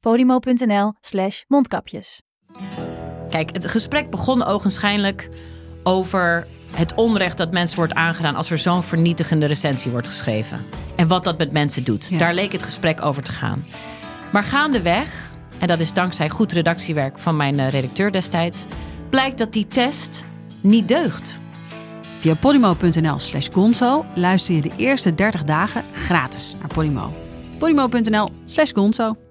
podimo.nl slash mondkapjes. Kijk, het gesprek begon ogenschijnlijk over het onrecht dat mensen wordt aangedaan als er zo'n vernietigende recensie wordt geschreven. En wat dat met mensen doet. Daar leek het gesprek over te gaan. Maar gaandeweg, en dat is dankzij goed redactiewerk van mijn eh, redacteur destijds, blijkt dat die test niet deugt. Via polymo.nl slash gonzo luister je de eerste 30 dagen gratis naar Polymo. polymo.nl slash gonzo.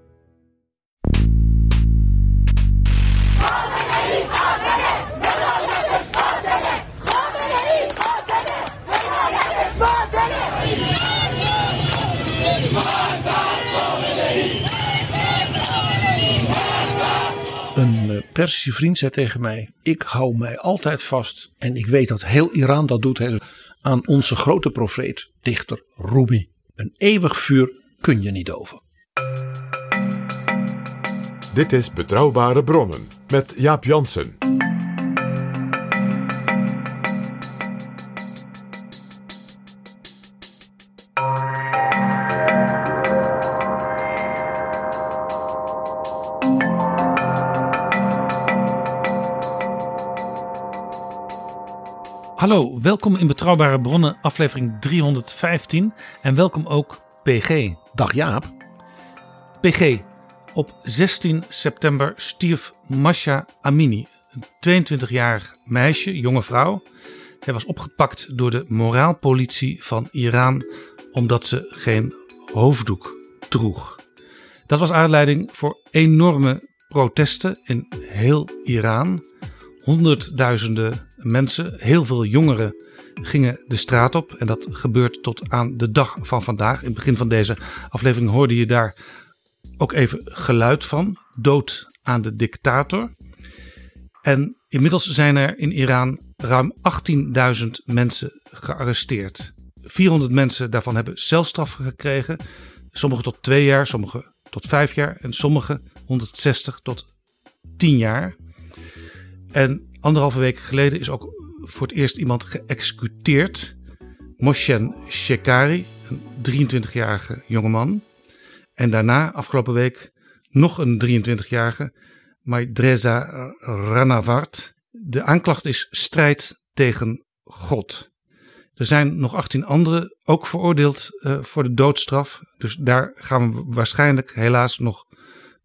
Persische vriend zei tegen mij: Ik hou mij altijd vast, en ik weet dat heel Iran dat doet, hè, aan onze grote profeet, dichter Rumi. Een eeuwig vuur kun je niet doven. Dit is Betrouwbare Bronnen met Jaap Jansen. Hallo, welkom in Betrouwbare Bronnen, aflevering 315. En welkom ook PG. Dag Jaap. PG, op 16 september stierf Masha Amini, een 22-jarig meisje, jonge vrouw. Zij was opgepakt door de moraalpolitie van Iran omdat ze geen hoofddoek droeg. Dat was aanleiding voor enorme protesten in heel Iran. Honderdduizenden mensen, heel veel jongeren, gingen de straat op. En dat gebeurt tot aan de dag van vandaag. In het begin van deze aflevering hoorde je daar ook even geluid van. Dood aan de dictator. En inmiddels zijn er in Iran ruim 18.000 mensen gearresteerd. 400 mensen daarvan hebben celstraffen gekregen. Sommigen tot twee jaar, sommigen tot vijf jaar en sommigen 160 tot 10 jaar. En anderhalve week geleden is ook voor het eerst iemand geëxecuteerd. Moshen Shekari, een 23-jarige jongeman. En daarna, afgelopen week, nog een 23-jarige, Maidreza Ranavart. De aanklacht is strijd tegen God. Er zijn nog 18 anderen ook veroordeeld uh, voor de doodstraf. Dus daar gaan we waarschijnlijk helaas nog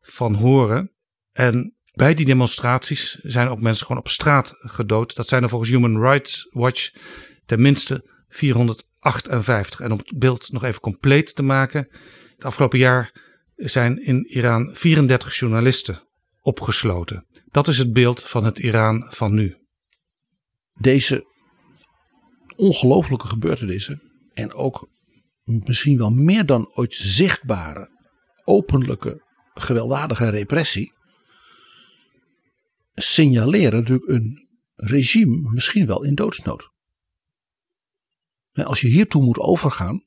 van horen. En bij die demonstraties zijn ook mensen gewoon op straat gedood. Dat zijn er volgens Human Rights Watch tenminste 458. En om het beeld nog even compleet te maken. Het afgelopen jaar zijn in Iran 34 journalisten opgesloten. Dat is het beeld van het Iran van nu. Deze ongelooflijke gebeurtenissen en ook misschien wel meer dan ooit zichtbare openlijke gewelddadige repressie signaleren natuurlijk een regime misschien wel in doodsnood. Als je hiertoe moet overgaan,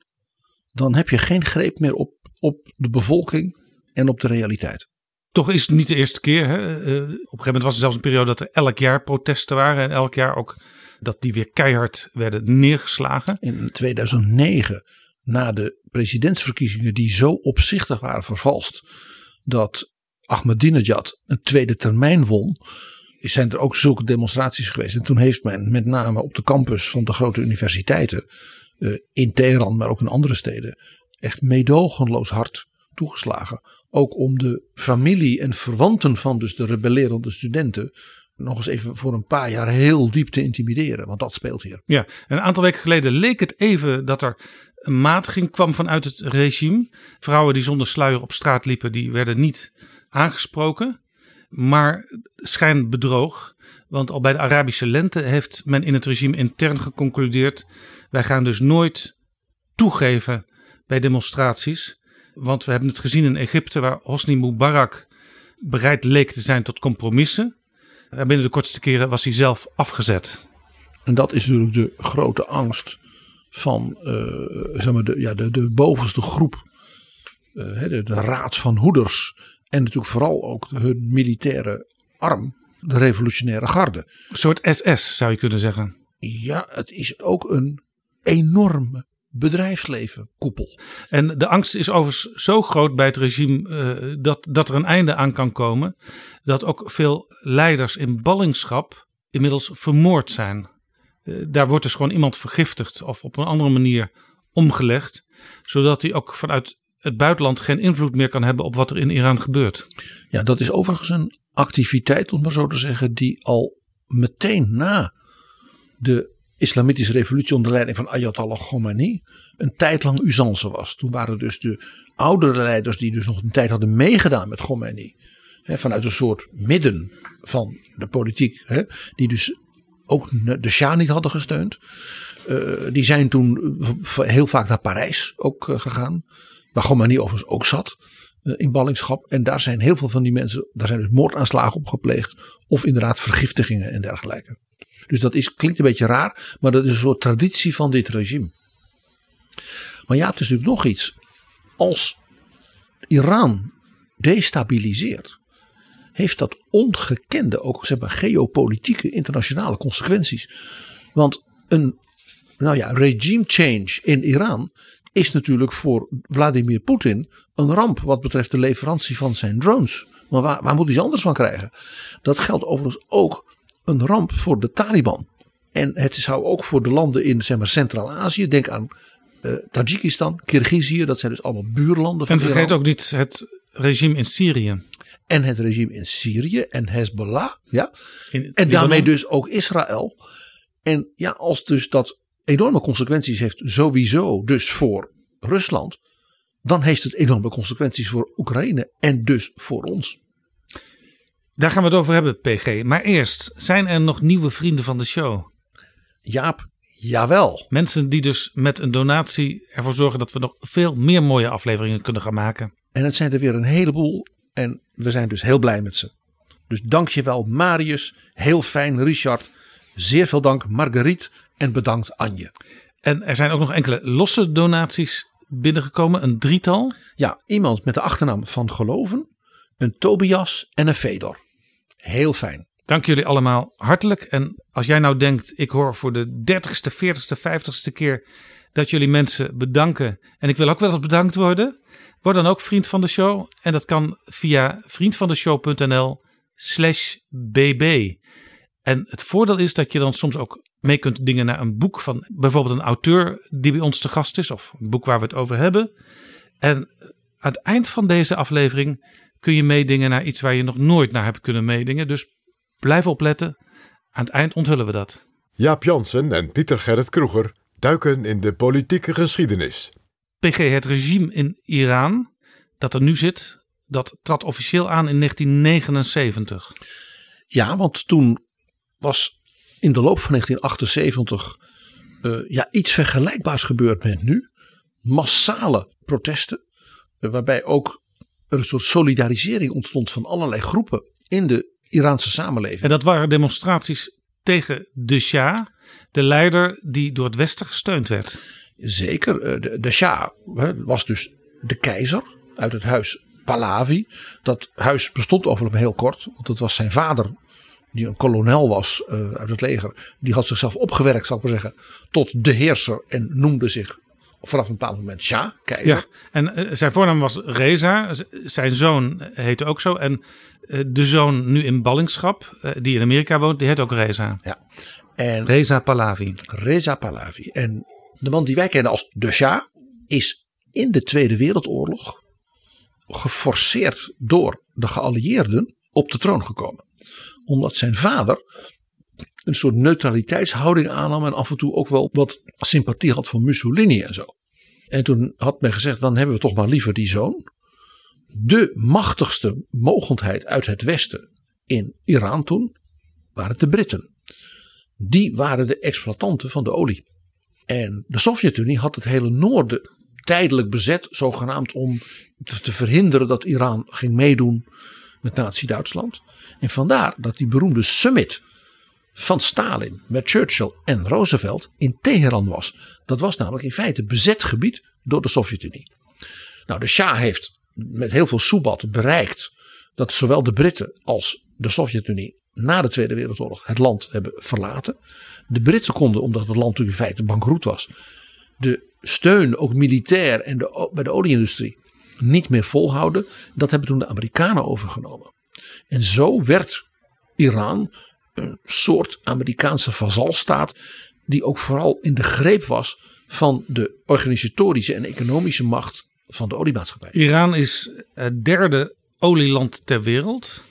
dan heb je geen greep meer op, op de bevolking en op de realiteit. Toch is het niet de eerste keer. Hè? Uh, op een gegeven moment was er zelfs een periode dat er elk jaar protesten waren. En elk jaar ook dat die weer keihard werden neergeslagen. In 2009, na de presidentsverkiezingen die zo opzichtig waren vervalst. Dat Ahmadinejad een tweede termijn won, zijn er ook zulke demonstraties geweest. En toen heeft men met name op de campus van de grote universiteiten uh, in Teheran, maar ook in andere steden, echt meedogenloos hard toegeslagen. Ook om de familie en verwanten van dus de rebellerende studenten nog eens even voor een paar jaar heel diep te intimideren. Want dat speelt hier. Ja, een aantal weken geleden leek het even dat er een matiging kwam vanuit het regime. Vrouwen die zonder sluier op straat liepen, die werden niet aangesproken. Maar schijn bedroog. Want al bij de Arabische lente heeft men in het regime intern geconcludeerd. Wij gaan dus nooit toegeven bij demonstraties. Want we hebben het gezien in Egypte waar Hosni Mubarak bereid leek te zijn tot compromissen. En binnen de kortste keren was hij zelf afgezet. En dat is natuurlijk de grote angst van uh, zeg maar de, ja, de, de bovenste groep. De, de raad van hoeders. En natuurlijk vooral ook hun militaire arm. De revolutionaire garde. Een soort SS zou je kunnen zeggen. Ja, het is ook een enorme bedrijfsleven koepel. En de angst is overigens zo groot bij het regime uh, dat, dat er een einde aan kan komen. Dat ook veel leiders in ballingschap inmiddels vermoord zijn. Uh, daar wordt dus gewoon iemand vergiftigd of op een andere manier omgelegd. Zodat hij ook vanuit het buitenland geen invloed meer kan hebben op wat er in Iran gebeurt. Ja, dat is overigens een activiteit, om maar zo te zeggen, die al meteen na de islamitische revolutie onder leiding van Ayatollah Khomeini een tijd lang usance was. Toen waren dus de oudere leiders die dus nog een tijd hadden meegedaan met Khomeini. Hè, vanuit een soort midden van de politiek. Hè, die dus ook de Shah niet hadden gesteund. Uh, die zijn toen heel vaak naar Parijs ook uh, gegaan. Waar Khomeini overigens ook zat. Uh, in ballingschap. En daar zijn heel veel van die mensen. Daar zijn dus moordaanslagen op gepleegd. Of inderdaad vergiftigingen en dergelijke. Dus dat is, klinkt een beetje raar, maar dat is een soort traditie van dit regime. Maar ja, het is natuurlijk nog iets. Als Iran destabiliseert, heeft dat ongekende, ook zeg maar, geopolitieke internationale consequenties. Want een nou ja, regime change in Iran is natuurlijk voor Vladimir Poetin een ramp wat betreft de leverantie van zijn drones. Maar waar, waar moet hij ze anders van krijgen? Dat geldt overigens ook een ramp voor de Taliban. En het zou ook voor de landen in zeg maar, Centraal-Azië, denk aan uh, Tajikistan, Kirgizië, dat zijn dus allemaal buurlanden van En vergeet Iran. ook niet het regime in Syrië. En het regime in Syrië en Hezbollah. Ja. In En daarmee dus ook Israël. En ja, als dus dat enorme consequenties heeft, sowieso dus voor Rusland. Dan heeft het enorme consequenties voor Oekraïne en dus voor ons. Daar gaan we het over hebben, PG. Maar eerst, zijn er nog nieuwe vrienden van de show? Jaap, jawel. Mensen die dus met een donatie ervoor zorgen dat we nog veel meer mooie afleveringen kunnen gaan maken. En het zijn er weer een heleboel. En we zijn dus heel blij met ze. Dus dankjewel Marius. Heel fijn Richard. Zeer veel dank Marguerite. En bedankt Anje. En er zijn ook nog enkele losse donaties binnengekomen, een drietal. Ja, iemand met de achternaam van Geloven. Een Tobias en een Fedor. Heel fijn. Dank jullie allemaal hartelijk. En als jij nou denkt, ik hoor voor de 30ste, 40ste, 50ste keer dat jullie mensen bedanken. En ik wil ook wel eens bedankt worden. Word dan ook vriend van de show. En dat kan via vriendvandeshow.nl slash bb. En het voordeel is dat je dan soms ook mee kunt dingen naar een boek van bijvoorbeeld een auteur die bij ons te gast is. Of een boek waar we het over hebben. En aan het eind van deze aflevering kun je meedingen naar iets waar je nog nooit naar hebt kunnen meedingen. Dus blijf opletten. Aan het eind onthullen we dat. Jaap Jansen en Pieter Gerrit Kroeger duiken in de politieke geschiedenis. PG, het regime in Iran dat er nu zit, dat trad officieel aan in 1979. Ja, want toen was in de loop van 1978 uh, ja, iets vergelijkbaars gebeurd met nu. Massale protesten, uh, waarbij ook er een soort solidarisering ontstond van allerlei groepen in de Iraanse samenleving. En dat waren demonstraties tegen de Shah, de leider die door het Westen gesteund werd. Zeker, de, de Shah was dus de keizer uit het huis Pahlavi. Dat huis bestond overigens heel kort, want het was zijn vader, die een kolonel was uh, uit het leger. Die had zichzelf opgewerkt, zal ik maar zeggen, tot de heerser en noemde zich vanaf een bepaald moment Shah, keizer. Ja, en uh, zijn voornaam was Reza, zijn zoon heette ook zo. En uh, de zoon nu in ballingschap, die in Amerika woont, die heet ook Reza. Ja. En Reza Pahlavi. Reza Pahlavi. En de man die wij kennen als de Shah is in de Tweede Wereldoorlog geforceerd door de geallieerden op de troon gekomen. Omdat zijn vader een soort neutraliteitshouding aannam en af en toe ook wel wat sympathie had voor Mussolini en zo. En toen had men gezegd, dan hebben we toch maar liever die zoon. De machtigste mogendheid uit het Westen in Iran toen waren de Britten. Die waren de exploitanten van de olie. En de Sovjet-Unie had het hele noorden tijdelijk bezet, zogenaamd om te verhinderen dat Iran ging meedoen met Nazi-Duitsland. En vandaar dat die beroemde summit van Stalin met Churchill en Roosevelt in Teheran was. Dat was namelijk in feite bezet gebied door de Sovjet-Unie. Nou, de Shah heeft met heel veel soebat bereikt dat zowel de Britten als de Sovjet-Unie na de Tweede Wereldoorlog het land hebben verlaten. De Britten konden, omdat het land in feite bankroet was, de steun, ook militair en de, bij de olieindustrie, niet meer volhouden. Dat hebben toen de Amerikanen overgenomen. En zo werd Iran een soort Amerikaanse vazalstaat, die ook vooral in de greep was van de organisatorische en economische macht van de oliemaatschappij. Iran is het derde olieland ter wereld.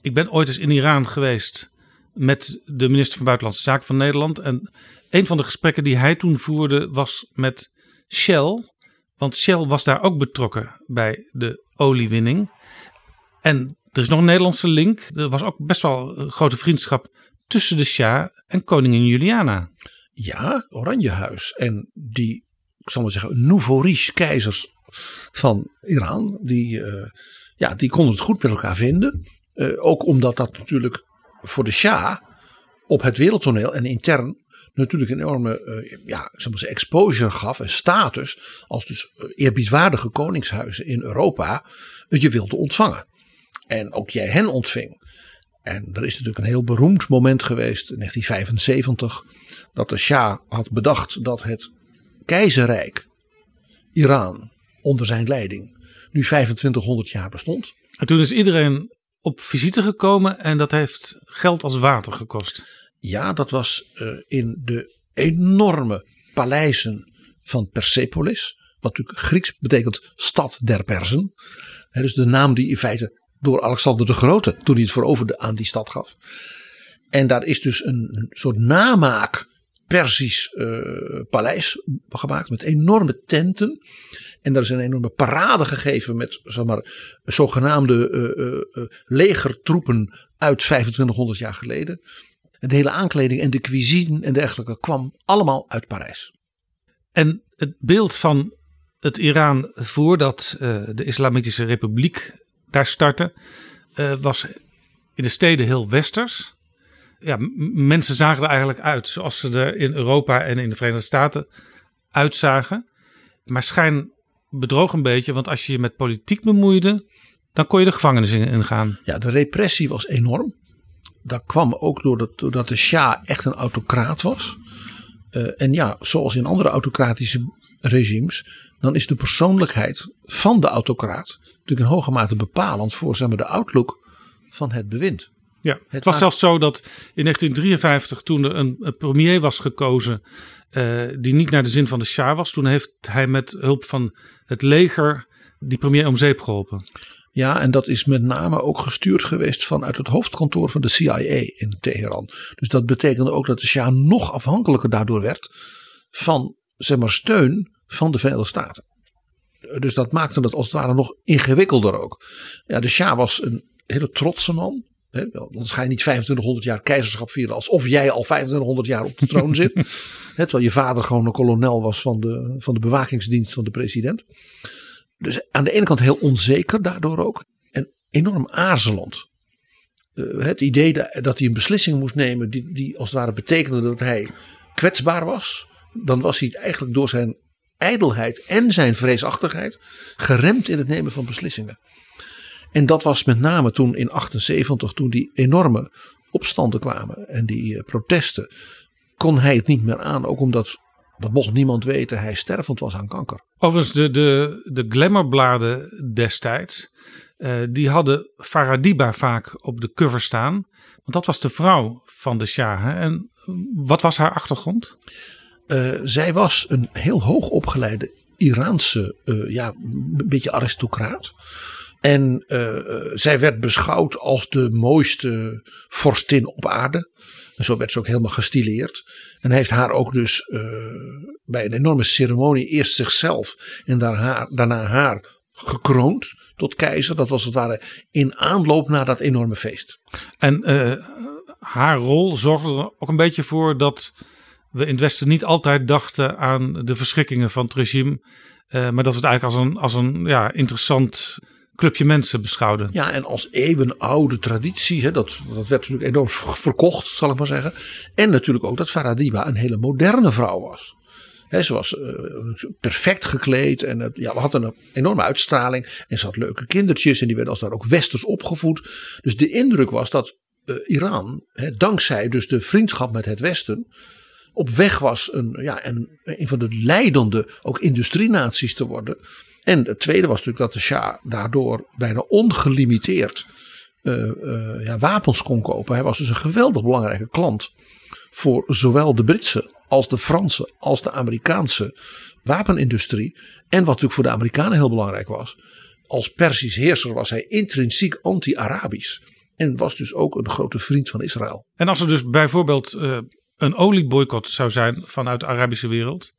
Ik ben ooit eens in Iran geweest met de minister van Buitenlandse Zaken van Nederland. En een van de gesprekken die hij toen voerde was met Shell. Want Shell was daar ook betrokken bij de oliewinning. En er is nog een Nederlandse link. Er was ook best wel een grote vriendschap tussen de Shah en koningin Juliana. Ja, Oranjehuis. En die, ik zal maar zeggen, nouveau riche keizers van Iran. Die, uh, ja, die konden het goed met elkaar vinden. Uh, ook omdat dat natuurlijk voor de Shah op het wereldtoneel en intern natuurlijk een enorme uh, ja, zeggen, exposure gaf en status als dus eerbiedwaardige koningshuizen in Europa je wilde ontvangen. En ook jij hen ontving. En er is natuurlijk een heel beroemd moment geweest in 1975 dat de Shah had bedacht dat het keizerrijk Iran onder zijn leiding nu 2500 jaar bestond. En toen is iedereen op visite gekomen en dat heeft geld als water gekost. Ja, dat was uh, in de enorme paleizen van Persepolis. Wat natuurlijk Grieks betekent stad der Persen. He, dus de naam die in feite door Alexander de Grote, toen hij het veroverde, aan die stad gaf. En daar is dus een, soort namaak Persisch uh, paleis gemaakt met enorme tenten. En daar is een enorme parade gegeven met zeg maar, zogenaamde uh, uh, legertroepen uit 2500 jaar geleden. En de hele aankleding en de cuisine en dergelijke kwam allemaal uit Parijs. En het beeld van het Iran voordat de Islamitische Republiek daar startte, was in de steden heel westers. Ja, mensen zagen er eigenlijk uit zoals ze er in Europa en in de Verenigde Staten uitzagen. Maar schijn bedroog een beetje, want als je je met politiek bemoeide, dan kon je de gevangenis in gaan. Ja, de repressie was enorm. Dat kwam ook doordat, doordat de Shah echt een autocraat was. Uh, en ja, zoals in andere autocratische regimes, dan is de persoonlijkheid van de autocraat natuurlijk in hoge mate bepalend voor zeg maar, de outlook van het bewind. Ja, het, het was zelfs zo dat in 1953, toen er een, premier was gekozen uh, die niet naar de zin van de Shah was, toen heeft hij met hulp van het leger die premier om zeep geholpen. Ja, en dat is met name ook gestuurd geweest vanuit het hoofdkantoor van de CIA in Teheran. Dus dat betekende ook dat de Shah nog afhankelijker daardoor werd van zeg maar, steun van de Verenigde Staten. Dus dat maakte het als het ware nog ingewikkelder ook. Ja, de Shah was een hele trotse man. He, anders ga je niet 2500 jaar keizerschap vieren alsof jij al 2500 jaar op de troon zit. He, terwijl je vader gewoon een kolonel was van de, van de bewakingsdienst van de president. Dus aan de ene kant heel onzeker daardoor ook. En enorm aarzelend. Uh, het idee dat hij een beslissing moest nemen die, die als het ware betekende dat hij kwetsbaar was. Dan was hij eigenlijk door zijn ijdelheid en zijn vreesachtigheid geremd in het nemen van beslissingen. En dat was met name toen in 78, toen die enorme opstanden kwamen en die uh, protesten, kon hij het niet meer aan. Ook omdat, dat mocht niemand weten, hij stervend was aan kanker. Overigens, de, de, de glamourbladen destijds, uh, die hadden Faradiba vaak op de cover staan. Want dat was de vrouw van de Shah. En wat was haar achtergrond? Uh, zij was een heel hoog opgeleide Iraanse, ja, een beetje aristocraat. En uh, zij werd beschouwd als de mooiste vorstin op aarde. En zo werd ze ook helemaal gestileerd. En heeft haar ook dus bij een enorme ceremonie eerst zichzelf en daarna, daarna haar gekroond tot keizer. Dat was het ware in aanloop naar dat enorme feest. En haar rol zorgde er ook een beetje voor dat we in het Westen niet altijd dachten aan de verschrikkingen van het regime. maar dat we het eigenlijk als een, als een ja, interessant clubje mensen beschouwde. Ja, en als eeuwenoude traditie, hè, dat, dat werd natuurlijk enorm verkocht, zal ik maar zeggen. En natuurlijk ook dat Faradiba een hele moderne vrouw was. He, ze was uh, perfect gekleed en uh, ja, we hadden een enorme uitstraling. En ze had leuke kindertjes en die werden als daar ook westers opgevoed. Dus de indruk was dat Iran, dankzij dus de vriendschap met het Westen, op weg was een, ja, een, een van de leidende ook industrienaties te worden. En het tweede was natuurlijk dat de Shah daardoor bijna ongelimiteerd ja, wapens kon kopen. Hij was dus een geweldig belangrijke klant voor zowel de Britse als de Franse als de Amerikaanse wapenindustrie. En wat natuurlijk voor de Amerikanen heel belangrijk was. Als Persisch heerser was hij intrinsiek anti-Arabisch. En was dus ook een grote vriend van Israël. En als er dus bijvoorbeeld uh, een olieboycott zou zijn vanuit de Arabische wereld.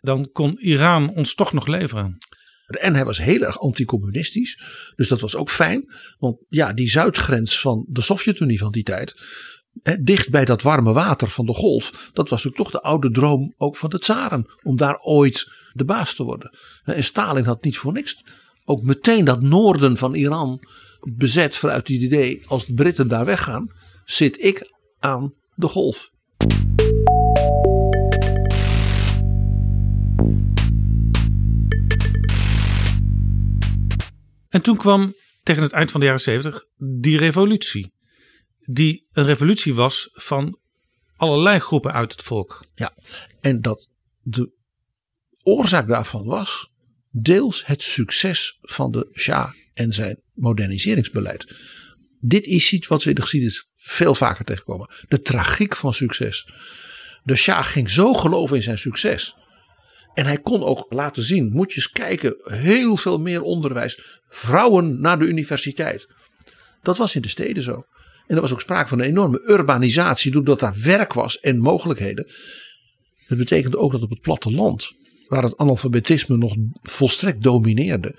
Dan kon Iran ons toch nog leveren. En hij was heel erg anticommunistisch. Dus dat was ook fijn. Want ja, die zuidgrens van de Sovjet-Unie van die tijd dicht bij dat warme water van de golf. Dat was natuurlijk toch de oude droom ook van de tsaren. Om daar ooit de baas te worden. En Stalin had niet voor niks ook meteen dat noorden van Iran bezet vanuit het idee. Als de Britten daar weggaan, zit ik aan de golf. En toen kwam tegen het eind van de jaren 70 die revolutie die een revolutie was van allerlei groepen uit het volk. Ja, en dat de oorzaak daarvan was deels het succes van de Shah en zijn moderniseringsbeleid. Dit is iets wat we in de geschiedenis veel vaker tegenkomen. De tragiek van succes. De Shah ging zo geloven in zijn succes. En hij kon ook laten zien, moet je eens kijken, heel veel meer onderwijs. Vrouwen naar de universiteit. Dat was in de steden zo. En er was ook sprake van een enorme urbanisatie, doordat daar werk was en mogelijkheden. Het betekende ook dat op het platteland, waar het analfabetisme nog volstrekt domineerde.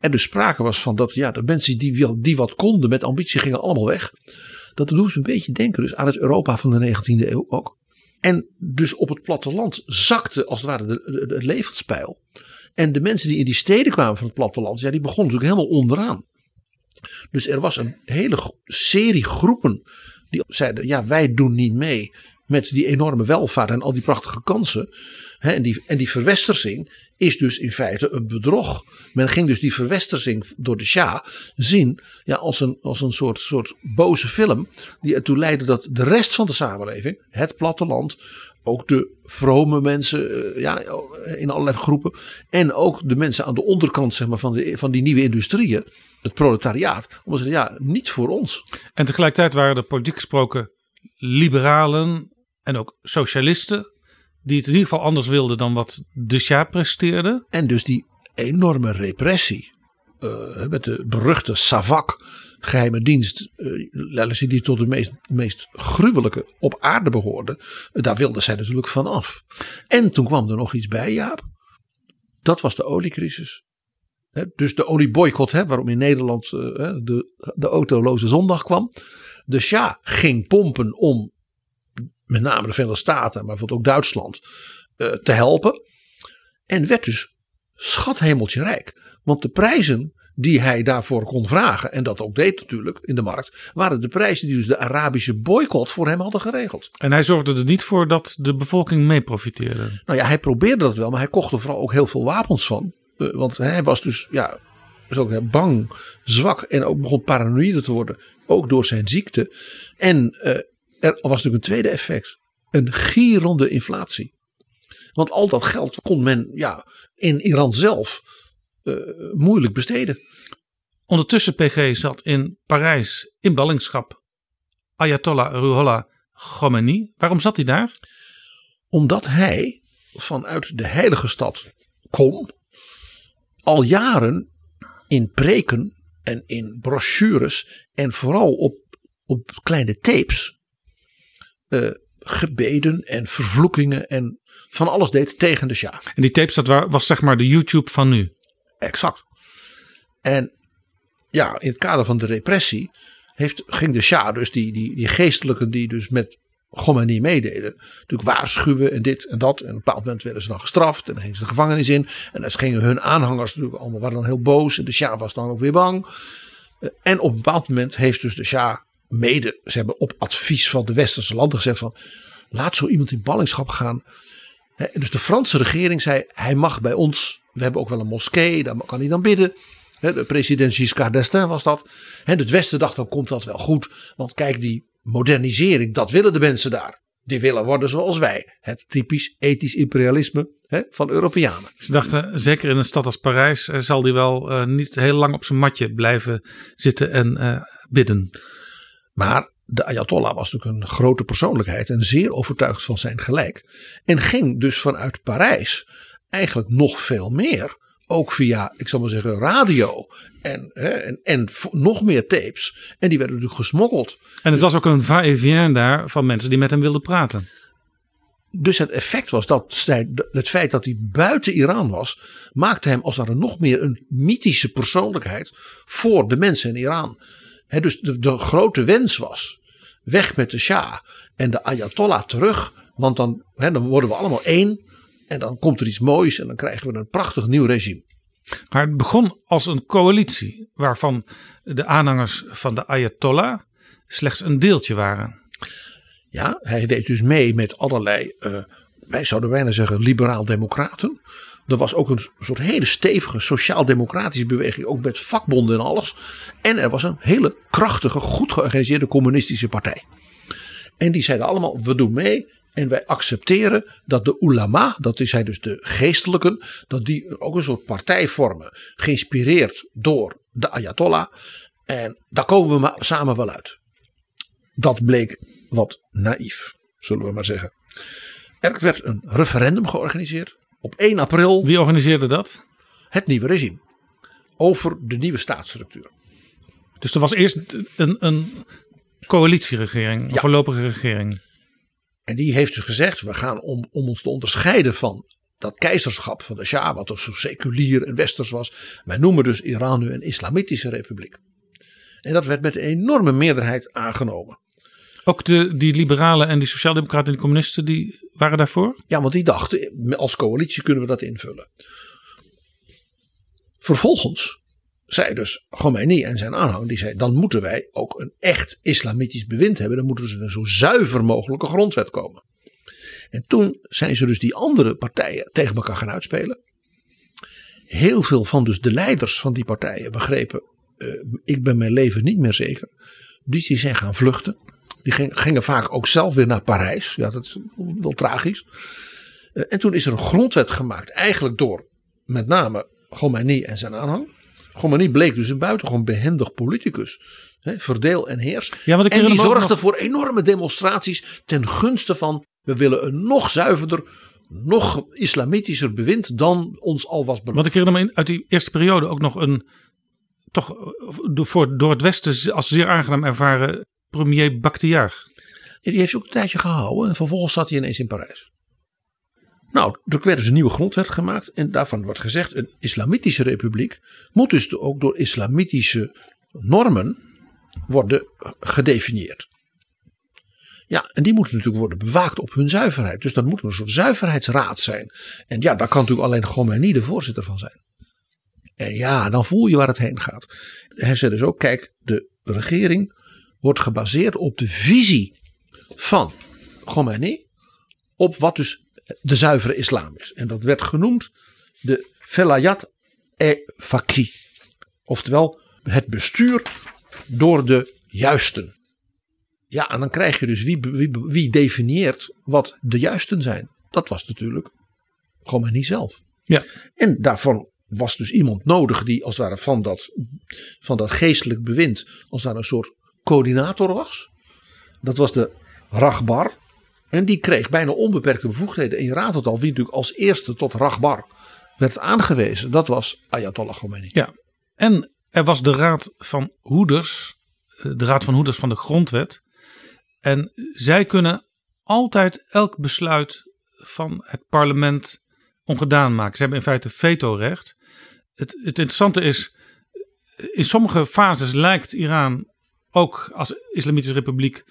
En dus sprake was van dat ja, de mensen die, die wat konden met ambitie gingen allemaal weg. Dat doet ze een beetje denken dus aan het Europa van de 19e eeuw ook. En dus op het platteland zakte als het ware het levenspeil. En de mensen die in die steden kwamen van het platteland, ja, die begonnen natuurlijk helemaal onderaan. Dus er was een hele serie groepen die zeiden: ja, wij doen niet mee met die enorme welvaart en al die prachtige kansen. en, die, en die verwestersing is dus in feite een bedrog. Men ging dus die verwestersing door de Shah zien ja, als een, als een soort, soort boze film. Die ertoe leidde dat de rest van de samenleving, het platteland, ook de vrome mensen eh, ja, in allerlei groepen. En ook de mensen aan de onderkant zeg maar, van, de, van die nieuwe industrieën. Het proletariaat. Omdat ze ja, niet voor ons. En tegelijkertijd waren er politiek gesproken liberalen en ook socialisten. Die het in ieder geval anders wilden dan wat de Shah presteerde. En dus die enorme repressie. Uh, met de beruchte Savak geheime dienst, uh, die tot de meest, meest gruwelijke op aarde behoorde, daar wilden zij natuurlijk van af. En toen kwam er nog iets bij, Jaap. Dat was de oliecrisis. dus de olieboycott, waarom in Nederland uh, de, de autoloze zondag kwam. De Shah ging pompen om met name de Verenigde Staten, maar bijvoorbeeld ook Duitsland, uh, te helpen. En werd dus schathemeltje rijk. Want de prijzen die hij daarvoor kon vragen, en dat ook deed natuurlijk in de markt, waren de prijzen die dus de Arabische boycott voor hem hadden geregeld. En hij zorgde er niet voor dat de bevolking mee profiteerde. Nou ja, hij probeerde dat wel, maar hij kocht er vooral ook heel veel wapens van. Uh, want hij was dus ja, dus ook bang, zwak en ook begon paranoïde te worden, ook door zijn ziekte. En uh, er was natuurlijk een tweede effect, een gierende inflatie. Want al dat geld kon men ja, in Iran zelf uh, moeilijk besteden. Ondertussen PG zat in Parijs in ballingschap Ayatollah Ruhollah Khomeini. Waarom zat hij daar? Omdat hij vanuit de heilige stad Kom al jaren in preken en in brochures en vooral op, op kleine tapes uh, gebeden en vervloekingen en van alles deed tegen de Shah. En die tapes dat was zeg maar de YouTube van nu? Exact. En ja, in het kader van de repressie heeft, ging de Shah, dus die, die, die geestelijken die dus met Khomeini meededen. Natuurlijk waarschuwen en dit en dat. En op een bepaald moment werden ze dan gestraft. En dan gingen ze de gevangenis in. En dan gingen hun aanhangers natuurlijk allemaal waren dan heel boos. En de Shah was dan ook weer bang. Eh, En op een bepaald moment heeft dus de Shah mede, ze hebben op advies van de westerse landen gezegd van laat zo iemand in ballingschap gaan. Dus de Franse regering zei hij mag bij ons, we hebben ook wel een moskee, daar kan hij dan bidden. De president Giscard d'Estaing was dat. En het Westen dacht dan komt dat wel goed. Want kijk die modernisering, dat willen de mensen daar. Die willen worden zoals wij. Het typisch ethisch imperialisme hè, van Europeanen. Ze dachten, zeker in een stad als Parijs, eh, zal die wel eh, niet heel lang op zijn matje blijven zitten en eh, bidden. Maar de Ayatollah was natuurlijk een grote persoonlijkheid en zeer overtuigd van zijn gelijk. En ging dus vanuit Parijs eigenlijk nog veel meer. Ook via, ik zal maar zeggen, radio en, hè, en, en nog meer tapes. En die werden natuurlijk gesmokkeld. En het was ook een va-et-vient daar van mensen die met hem wilden praten. Dus het effect was dat het feit dat hij buiten Iran was, maakte hem als het ware nog meer een mythische persoonlijkheid voor de mensen in Iran. Dus de, de grote wens was: weg met de Shah en de Ayatollah terug, want dan, dan worden we allemaal één en dan komt er iets moois en dan krijgen we een prachtig nieuw regime. Maar het begon als een coalitie waarvan de aanhangers van de Ayatollah slechts een deeltje waren. Ja, hij deed dus mee met allerlei, eh, wij zouden bijna zeggen, liberaal-democraten. Er was ook een soort hele stevige sociaal-democratische beweging, ook met vakbonden en alles. En er was een hele krachtige, goed georganiseerde communistische partij. En die zeiden allemaal, we doen mee en wij accepteren dat de ulama, dat hij dus de geestelijken, dat die ook een soort partij vormen, geïnspireerd door de Ayatollah. En daar komen we maar samen wel uit. Dat bleek wat naïef, zullen we maar zeggen. Er werd een referendum georganiseerd op 1 april, Wie organiseerde dat? het nieuwe regime, over de nieuwe staatsstructuur. Dus er was eerst een, een coalitieregering, een Ja. voorlopige regering. En die heeft dus gezegd, we gaan om, om ons te onderscheiden van dat keizerschap van de Shah, wat zo seculier en westers was. Wij noemen dus Iran nu een islamitische republiek. En dat werd met een enorme meerderheid aangenomen. Ook de, die liberalen en die sociaaldemocraten en die communisten, die waren daarvoor? Ja, want die dachten, als coalitie kunnen we dat invullen. Vervolgens zei dus Khomeini en zijn aanhang, die zei, dan moeten wij ook een echt islamitisch bewind hebben. Dan moeten we een zo zuiver mogelijke grondwet komen. En toen zijn ze dus die andere partijen tegen elkaar gaan uitspelen. Heel veel van dus de leiders van die partijen begrepen, eh, ik ben mijn leven niet meer zeker. Dus die zijn gaan vluchten. Die gingen, gingen vaak ook zelf weer naar Parijs. Ja, dat is wel tragisch. Eh, en toen is er een grondwet gemaakt, eigenlijk door met name Khomeini en zijn aanhang. Khomeini bleek dus een buitengewoon behendig politicus. Hè, verdeel en heers. Ja, want ik en die zorgde nog- voor enorme demonstraties ten gunste van we willen een nog zuiverder, nog islamitischer bewind dan ons al was beloofd. Want ik herinner me uit die eerste periode ook nog een, toch eh, door, voor, door het Westen als zeer aangenaam ervaren premier Bakhtiar. Die heeft hij ook een tijdje gehouden en vervolgens zat hij ineens in Parijs. Nou, er werd dus een nieuwe grondwet gemaakt en daarvan wordt gezegd: een islamitische republiek moet dus ook door islamitische normen worden gedefinieerd. Ja, en die moeten natuurlijk worden bewaakt op hun zuiverheid. Dus dan moet er een soort zuiverheidsraad zijn. En ja, daar kan natuurlijk alleen Khomeini de voorzitter van zijn. En ja, dan voel je waar het heen gaat. Hij zei dus ook: kijk, de regering wordt gebaseerd op de visie van Khomeini op wat dus de zuivere islam is. En dat werd genoemd de Velayat e Faqih. Oftewel het bestuur door de juisten. Ja, en dan krijg je dus wie, wie, wie definieert wat de juisten zijn. Dat was natuurlijk Khomeini zelf. Ja. En daarvan was dus iemand nodig die als het ware van dat, van dat geestelijk bewind als ware een soort coördinator was. Dat was de Ragbar. En die kreeg bijna onbeperkte bevoegdheden. En je raadt het al, wie natuurlijk als eerste tot Ragbar werd aangewezen. Dat was Ayatollah Khomeini. Ja. En er was de Raad van Hoeders, eh, de Raad van Hoeders van de Grondwet. En zij kunnen altijd elk besluit van het parlement ongedaan maken. Ze hebben in feite vetorecht. Het, het interessante is, in sommige fases lijkt Iran ook als islamitische republiek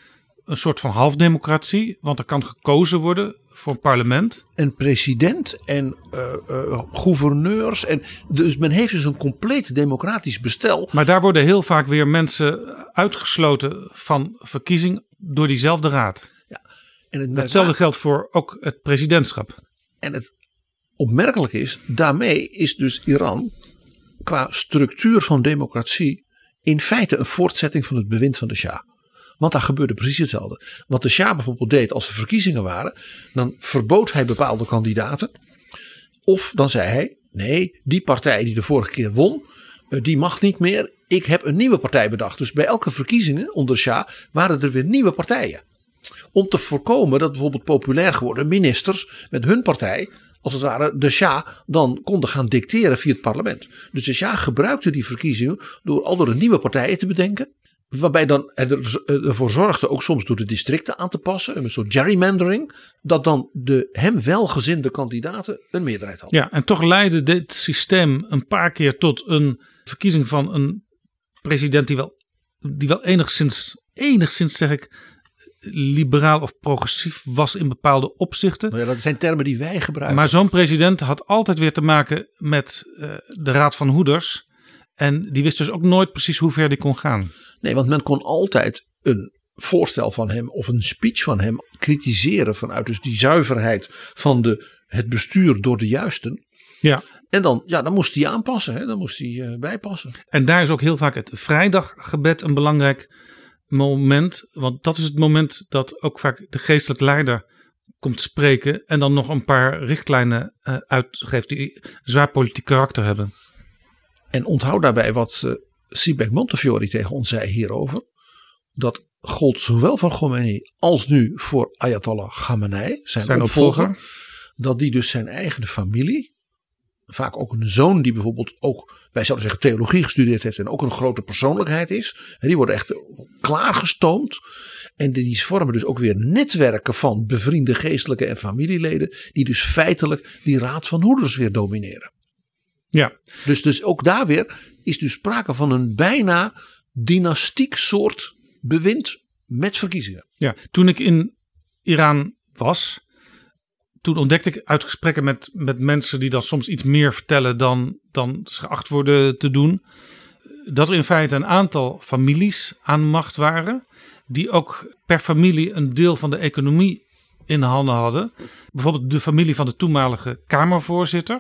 een soort van halfdemocratie, want er kan gekozen worden voor een parlement. Een president en uh, uh, gouverneurs. En dus men heeft dus een compleet democratisch bestel. Maar daar worden heel vaak weer mensen uitgesloten van verkiezing door diezelfde raad. Ja, en het Hetzelfde geldt voor ook het presidentschap. En het opmerkelijke is, daarmee is dus Iran qua structuur van democratie in feite een voortzetting van het bewind van de Shah. Want daar gebeurde precies hetzelfde. Wat de Shah bijvoorbeeld deed als er verkiezingen waren, dan verbood hij bepaalde kandidaten. Of dan zei hij: nee, die partij die de vorige keer won, eh, die mag niet meer. Ik heb een nieuwe partij bedacht. Dus bij elke verkiezingen onder Shah waren er weer nieuwe partijen. Om te voorkomen dat bijvoorbeeld populair geworden ministers met hun partij als het ware de Shah dan konden gaan dicteren via het parlement. Dus de Shah gebruikte die verkiezingen door al door nieuwe partijen te bedenken. Waarbij dan ervoor zorgde ook soms door de districten aan te passen. Een soort gerrymandering. Dat dan de hem welgezinde kandidaten een meerderheid hadden. Ja, en toch leidde dit systeem een paar keer tot een verkiezing van een president die wel, die wel enigszins, enigszins zeg ik, liberaal of progressief was in bepaalde opzichten. Nou ja, dat zijn termen die wij gebruiken. Maar zo'n president had altijd weer te maken met uh, de Raad van Hoeders. En die wist dus ook nooit precies hoe ver die kon gaan. Nee, want men kon altijd een voorstel van hem of een speech van hem kritiseren vanuit dus die zuiverheid van de, het bestuur door de juisten. Ja. En dan, ja, dan moest hij aanpassen, hè? dan moest hij uh, bijpassen. En daar is ook heel vaak het vrijdaggebed een belangrijk moment. Want dat is het moment dat ook vaak de geestelijk leider komt spreken. En dan nog een paar richtlijnen uh, uitgeeft die zwaar politiek karakter hebben. En onthoud daarbij wat uh, Sibek Montefiore tegen ons zei hierover. Dat gold zowel voor Khomeini als nu voor Ayatollah Khamenei, zijn, zijn opvolger, opvolger. Dat die dus zijn eigen familie vaak ook een zoon die bijvoorbeeld ook, wij zouden zeggen, theologie gestudeerd heeft en ook een grote persoonlijkheid is. En die worden echt klaargestoomd. En die vormen dus ook weer netwerken van bevriende geestelijke en familieleden, die dus feitelijk die raad van hoeders weer domineren. Ja. Dus, dus ook daar weer is dus sprake van een bijna dynastiek soort bewind met verkiezingen. Ja, toen ik in Iran was, toen ontdekte ik uit gesprekken met, met mensen die dan soms iets meer vertellen dan, dan ze geacht worden te doen. Dat er in feite een aantal families aan macht waren. Die ook per familie een deel van de economie in handen hadden. Bijvoorbeeld de familie van de toenmalige Kamervoorzitter.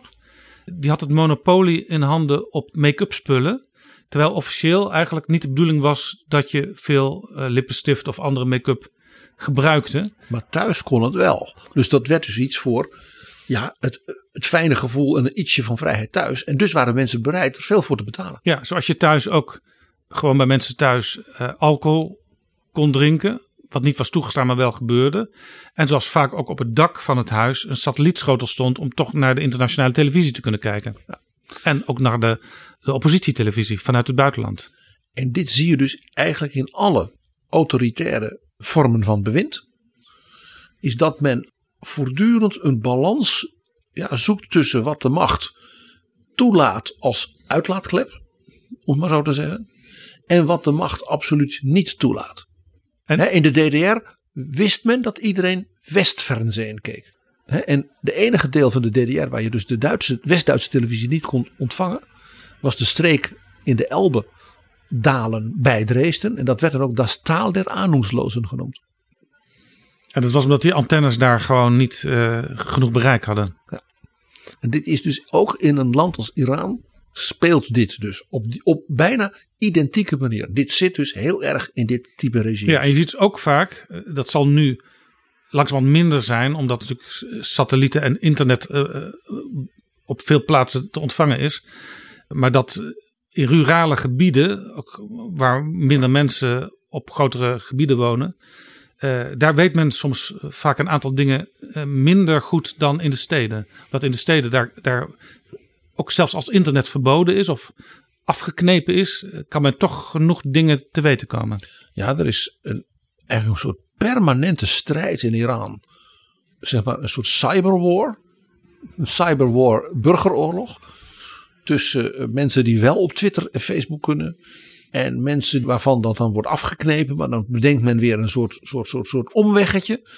Die had het monopolie in handen op make-up spullen. Terwijl officieel eigenlijk niet de bedoeling was dat je veel uh, lippenstift of andere make-up gebruikte. Maar thuis kon het wel. Dus dat werd dus iets voor ja, het, het fijne gevoel en een ietsje van vrijheid thuis. En dus waren mensen bereid er veel voor te betalen. Ja, zoals je thuis ook gewoon bij mensen thuis uh, alcohol kon drinken. Wat niet was toegestaan, maar wel gebeurde. En zoals vaak ook op het dak van het huis een satellietschotel stond om toch naar de internationale televisie te kunnen kijken. Ja. En ook naar de, de oppositietelevisie vanuit het buitenland. En dit zie je dus eigenlijk in alle autoritaire vormen van bewind. Is dat men voortdurend een balans ja, zoekt tussen wat de macht toelaat als uitlaatklep, om maar zo te zeggen, en wat de macht absoluut niet toelaat. En? He, in de DDR wist men dat iedereen Westfernsehen keek. He, en de enige deel van de DDR waar je dus de Duitse, West-Duitse televisie niet kon ontvangen, was de streek in de Elbe dalen bij Dresden. En dat werd dan ook das Taal der Ahnungslosen genoemd. En dat was omdat die antennes daar gewoon niet uh, genoeg bereik hadden. Ja. En dit is dus ook in een land als Iran speelt dit dus op, die, op bijna identieke manier. Dit zit dus heel erg in dit type regime. Ja, en je ziet het ook vaak, dat zal nu langzamerhand minder zijn, omdat natuurlijk satellieten en internet uh, op veel plaatsen te ontvangen is. Maar dat in rurale gebieden, ook waar minder mensen op grotere gebieden wonen, uh, daar weet men soms vaak een aantal dingen uh, minder goed dan in de steden. Dat in de steden daar, daar ook zelfs als internet verboden is of afgeknepen is, kan men toch genoeg dingen te weten komen. Ja, er is een, eigenlijk een soort permanente strijd in Iran. Zeg maar een soort cyberwar. Een cyberwar burgeroorlog tussen mensen die wel op Twitter en Facebook kunnen. En mensen waarvan dat dan wordt afgeknepen, maar dan bedenkt men weer een soort, soort, soort, soort omweggetje.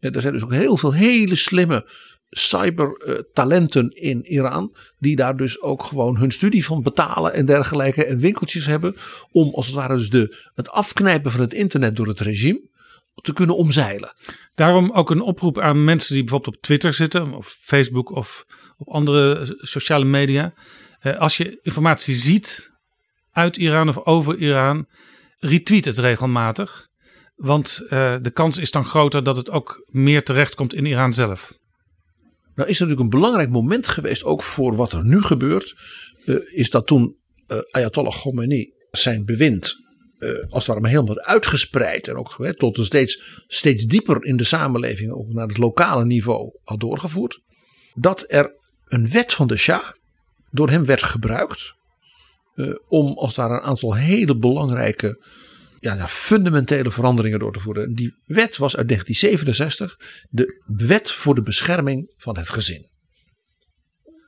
er zijn dus ook heel veel hele slimme cybertalenten in Iran. Die daar dus ook gewoon hun studie van betalen en dergelijke. En winkeltjes hebben. Om als het ware dus de, het afknijpen van het internet door het regime te kunnen omzeilen. Daarom ook een oproep aan mensen die bijvoorbeeld op Twitter zitten. Of Facebook of op andere sociale media. Eh, als je informatie ziet uit Iran of over Iran. Retweet het regelmatig. Want uh, de kans is dan groter dat het ook meer terechtkomt in Iran zelf. Nou is natuurlijk een belangrijk moment geweest, ook voor wat er nu gebeurt. Uh, is dat toen Ayatollah Khomeini zijn bewind als het ware helemaal uitgespreid. En ook tot een steeds, steeds dieper in de samenleving, ook naar het lokale niveau, had doorgevoerd. Dat er een wet van de Shah door hem werd gebruikt. om als het ware een aantal hele belangrijke ja, ja, fundamentele veranderingen door te voeren. Die wet was uit 1967 de wet voor de bescherming van het gezin.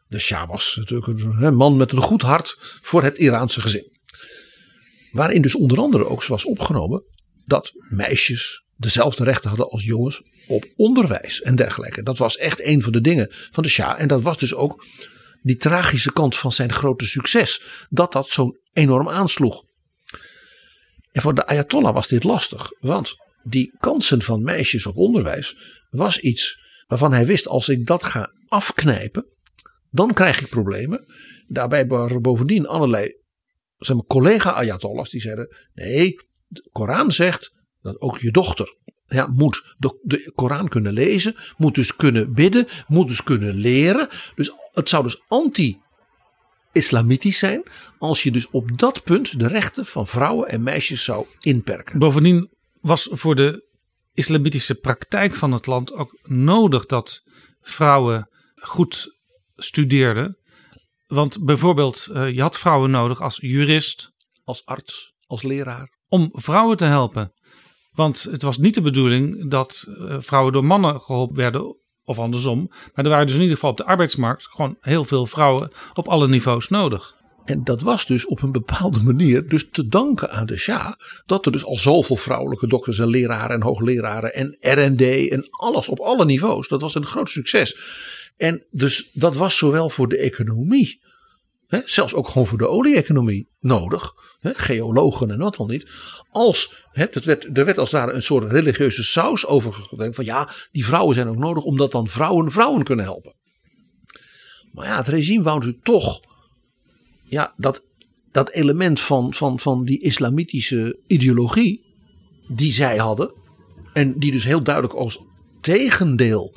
De Shah was natuurlijk een man met een goed hart voor het Iraanse gezin. Waarin dus onder andere ook was opgenomen dat meisjes dezelfde rechten hadden als jongens op onderwijs en dergelijke. Dat was echt een van de dingen van de Shah. En dat was dus ook die tragische kant van zijn grote succes. Dat dat zo enorm aansloeg. En voor de Ayatollah was dit lastig, want die kansen van meisjes op onderwijs was iets waarvan hij wist: als ik dat ga afknijpen, dan krijg ik problemen. Daarbij waren bovendien allerlei zeg collega-Ayatollahs die zeiden: nee, de Koran zegt dat ook je dochter ja, moet de, de Koran kunnen lezen, moet dus kunnen bidden, moet dus kunnen leren. Dus het zou dus anti islamitisch zijn. Als je dus op dat punt de rechten van vrouwen en meisjes zou inperken. Bovendien was voor de islamitische praktijk van het land ook nodig dat vrouwen goed studeerden. Want bijvoorbeeld, eh, je had vrouwen nodig als jurist. Als arts, als leraar. Om vrouwen te helpen. Want het was niet de bedoeling dat eh, vrouwen door mannen geholpen werden of andersom. Maar er waren dus in ieder geval op de arbeidsmarkt gewoon heel veel vrouwen op alle niveaus nodig. En dat was dus op een bepaalde manier dus te danken aan de Shah. Dat er dus al zoveel vrouwelijke dokters en leraren en hoogleraren en R&D en alles op alle niveaus. Dat was een groot succes. En dus dat was zowel voor de economie Hè, zelfs ook gewoon voor de olie-economie nodig. Hè, geologen en wat dan niet. Als, hè, werd, er werd als het ware een soort religieuze saus overgegooid. Van ja, die vrouwen zijn ook nodig omdat dan vrouwen vrouwen kunnen helpen. Maar ja, het regime wou natuurlijk toch ja, dat, dat element van, van, van die islamitische ideologie die zij hadden. En die dus heel duidelijk als tegendeel,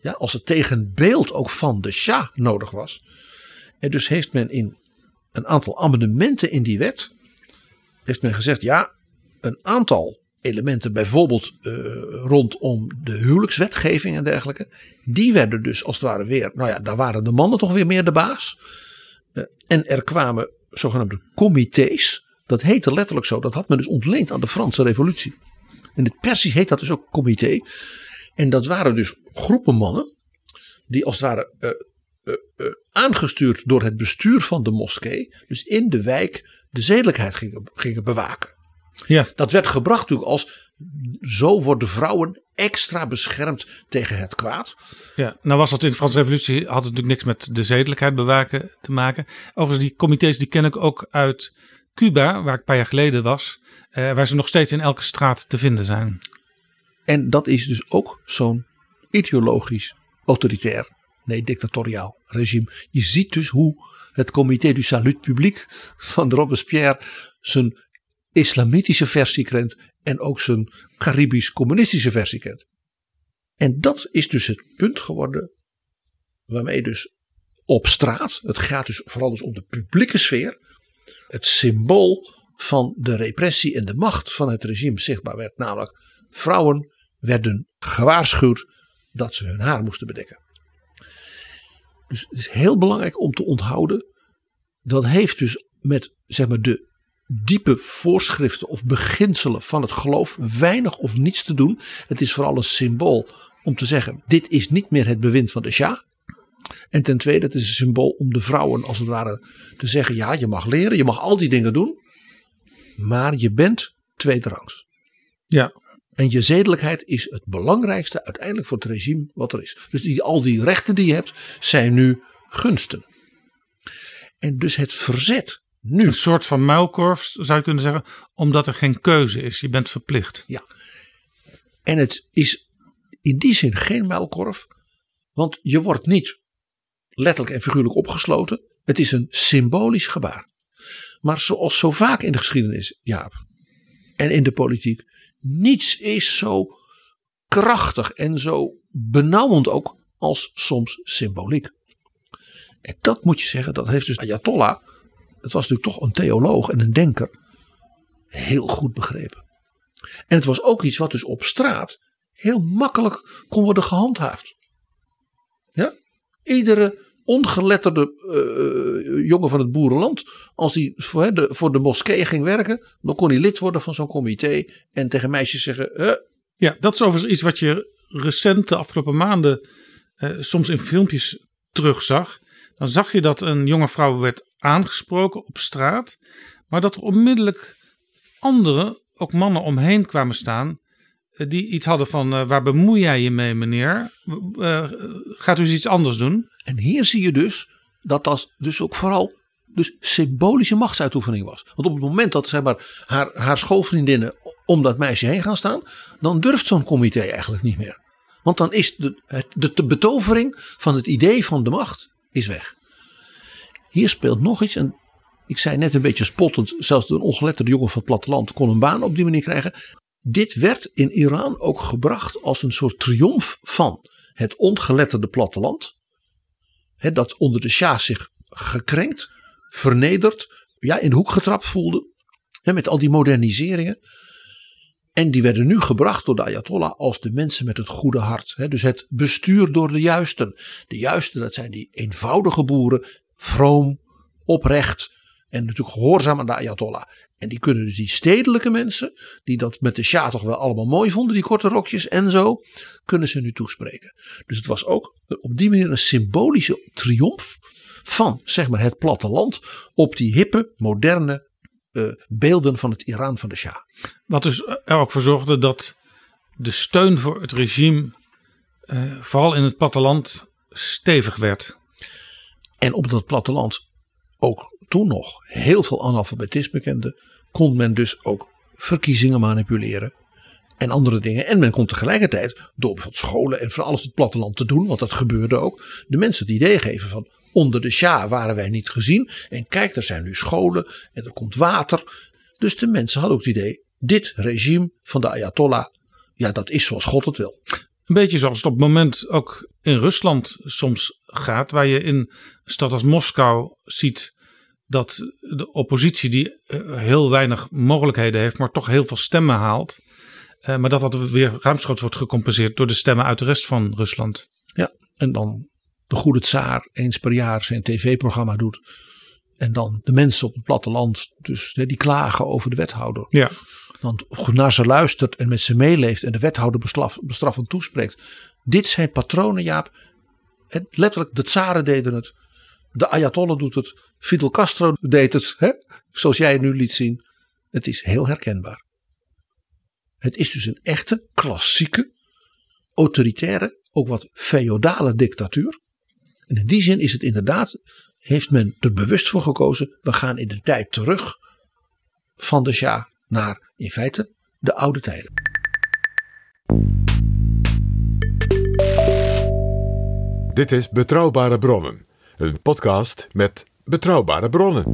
ja, als het tegenbeeld ook van de Shah nodig was. En dus heeft men in een aantal amendementen in die wet, heeft men gezegd ja, een aantal elementen, bijvoorbeeld uh, rondom de huwelijkswetgeving en dergelijke, die werden dus als het ware weer, nou ja, daar waren de mannen toch weer meer de baas. Uh, en er kwamen zogenaamde comité's, dat heette letterlijk zo, dat had men dus ontleend aan de Franse revolutie. In het Persisch heet dat dus ook comité. En dat waren dus groepen mannen, die als het ware uh, aangestuurd door het bestuur van de moskee, dus in de wijk de zedelijkheid gingen, gingen bewaken. Ja. Dat werd gebracht natuurlijk als zo worden vrouwen extra beschermd tegen het kwaad. Ja, nou was dat in de Franse Revolutie had het natuurlijk niks met de zedelijkheid bewaken te maken. Overigens die comité's die ken ik ook uit Cuba, waar ik een paar jaar geleden was, eh, waar ze nog steeds in elke straat te vinden zijn. En dat is dus ook zo'n ideologisch autoritair nee, dictatoriaal regime. Je ziet dus hoe het Comité du Salut Public van Robespierre zijn islamitische versie kent en ook zijn Caribisch-communistische versie kent. En dat is dus het punt geworden waarmee dus op straat, het gaat dus vooral dus om de publieke sfeer, het symbool van de repressie en de macht van het regime zichtbaar werd. Namelijk, vrouwen werden gewaarschuwd dat ze hun haar moesten bedekken. Dus het is heel belangrijk om te onthouden. Dat heeft dus met zeg maar, de diepe voorschriften of beginselen van het geloof weinig of niets te doen. Het is vooral een symbool om te zeggen: dit is niet meer het bewind van de Shah. En ten tweede, het is een symbool om de vrouwen als het ware te zeggen: ja, je mag leren, je mag al die dingen doen. maar je bent tweederangs. Ja. En je zedelijkheid is het belangrijkste uiteindelijk voor het regime wat er is. Dus die, al die rechten die je hebt zijn nu gunsten. En dus het verzet nu. Een soort van muilkorf zou je kunnen zeggen, omdat er geen keuze is. Je bent verplicht. Ja. En het is in die zin geen muilkorf, want je wordt niet letterlijk en figuurlijk opgesloten. Het is een symbolisch gebaar. Maar zoals zo vaak in de geschiedenis, Jaap, en in de politiek, niets is zo krachtig en zo benauwend ook als soms symboliek. En dat moet je zeggen, dat heeft dus Ayatollah, het was natuurlijk toch een theoloog en een denker, heel goed begrepen. En het was ook iets wat dus op straat heel makkelijk kon worden gehandhaafd. Ja? Iedere ongeletterde uh, jongen van het boerenland, als hij voor de, voor de moskee ging werken, dan kon hij lid worden van zo'n comité en tegen meisjes zeggen. Ja, dat is overigens iets wat je recent de afgelopen maanden uh, soms in filmpjes terugzag. Dan zag je dat een jonge vrouw werd aangesproken op straat, maar dat er onmiddellijk anderen, ook mannen omheen kwamen staan die iets hadden van uh, waar bemoei jij je mee meneer? Uh, gaat u eens iets anders doen? En hier zie je dus dat dat dus ook vooral dus symbolische machtsuitoefening was. Want op het moment dat zeg maar, haar, haar schoolvriendinnen om dat meisje heen gaan staan, dan durft zo'n comité eigenlijk niet meer. Want dan is de, de, de betovering van het idee van de macht is weg. Hier speelt nog iets en ik zei net een beetje spottend, zelfs een ongeletterde jongen van het platteland kon een baan op die manier krijgen. Dit werd in Iran ook gebracht als een soort triomf van het ongeletterde platteland. Dat onder de Shah zich gekrenkt, vernederd, ja, in de hoek getrapt voelde. Met al die moderniseringen. En die werden nu gebracht door de Ayatollah als de mensen met het goede hart. Dus het bestuur door de juisten. De juisten, dat zijn die eenvoudige boeren, vroom, oprecht en natuurlijk gehoorzaam aan de Ayatollah. En die kunnen dus die stedelijke mensen, die dat met de Shah toch wel allemaal mooi vonden, die korte rokjes en zo, kunnen ze nu toespreken. Dus het was ook op die manier een symbolische triomf van zeg maar het platteland op die hippe, moderne uh, beelden van het Iran van de Shah. Wat dus er ook voor zorgde dat de steun voor het regime uh, vooral in het platteland stevig werd. En op dat platteland ook toen nog heel veel analfabetisme kende, kon men dus ook verkiezingen manipuleren en andere dingen. En men kon tegelijkertijd door bijvoorbeeld scholen en van alles het platteland te doen, want dat gebeurde ook, de mensen het idee geven van onder de Shah waren wij niet gezien en kijk, er zijn nu scholen en er komt water. Dus de mensen hadden ook het idee, dit regime van de Ayatollah, ja dat is zoals God het wil. Een beetje zoals het op het moment ook in Rusland soms gaat, waar je in een stad als Moskou ziet dat de oppositie die eh, heel weinig mogelijkheden heeft, maar toch heel veel stemmen haalt. Uh, maar dat dat weer ruimschoots wordt gecompenseerd door de stemmen uit de rest van Rusland. Ja, en dan de goede tsaar eens per jaar zijn tv-programma doet. En dan de mensen op het platteland, dus die klagen over de wethouder. Ja. Dan naar ze luistert en met ze meeleeft en de wethouder bestraf, bestraffend toespreekt. Dit zijn patronen, Jaap. En letterlijk, de tsaren deden het. De Ayatollah doet het. Fidel Castro deed het. Hè? Zoals jij nu liet zien. Het is heel herkenbaar. Het is dus een echte, klassieke, autoritaire, ook wat feodale dictatuur. En in die zin is het inderdaad, heeft men er bewust voor gekozen. We gaan in de tijd terug van de Shah naar in feite de oude tijden. Dit is Betrouwbare Bronnen, een podcast met betrouwbare bronnen.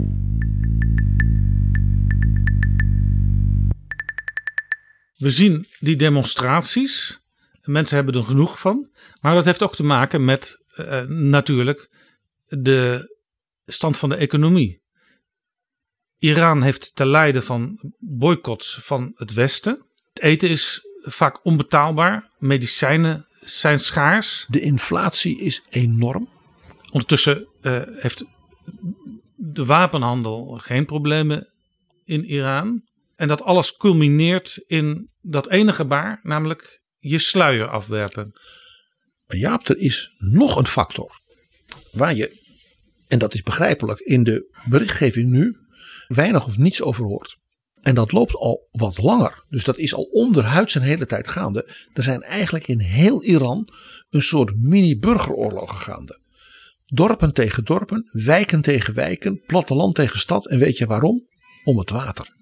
We zien die demonstraties. Mensen hebben er genoeg van. Maar dat heeft ook te maken met uh, natuurlijk de stand van de economie. Iran heeft te lijden van boycotts van het Westen. Het eten is vaak onbetaalbaar. Medicijnen zijn schaars. De inflatie is enorm. Ondertussen uh, heeft de wapenhandel geen problemen in Iran. En dat alles culmineert in dat ene gebaar, namelijk je sluier afwerpen. Maar Jaap, er is nog een factor waar je, en dat is begrijpelijk, in de berichtgeving nu weinig of niets over hoort. En dat loopt al wat langer. Dus dat is al onderhuids een hele tijd gaande. Er zijn eigenlijk in heel Iran een soort mini-burgeroorlogen gaande. Dorpen tegen dorpen, wijken tegen wijken, platteland tegen stad. En weet je waarom? Om het water.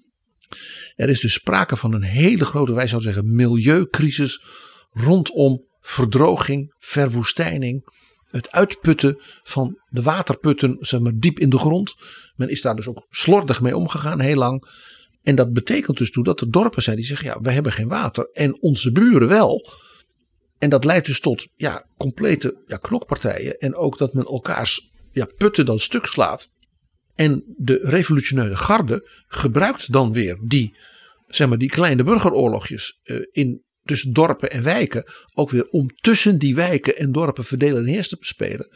Er is dus sprake van een hele grote, wij zouden zeggen, milieucrisis rondom verdroging, verwoestijning, het uitputten van de waterputten zeg maar, diep in de grond. Men is daar dus ook slordig mee omgegaan heel lang. En dat betekent dus toe dat er dorpen zijn die zeggen: ja, we hebben geen water en onze buren wel. En dat leidt dus tot ja, complete ja, knokpartijen. En ook dat men elkaars ja, putten dan stuk slaat. En de revolutionaire garde gebruikt dan weer die, zeg maar, die kleine burgeroorlogjes uh, in tussen dorpen en wijken. Ook weer om tussen die wijken en dorpen verdelen en heers te bespelen.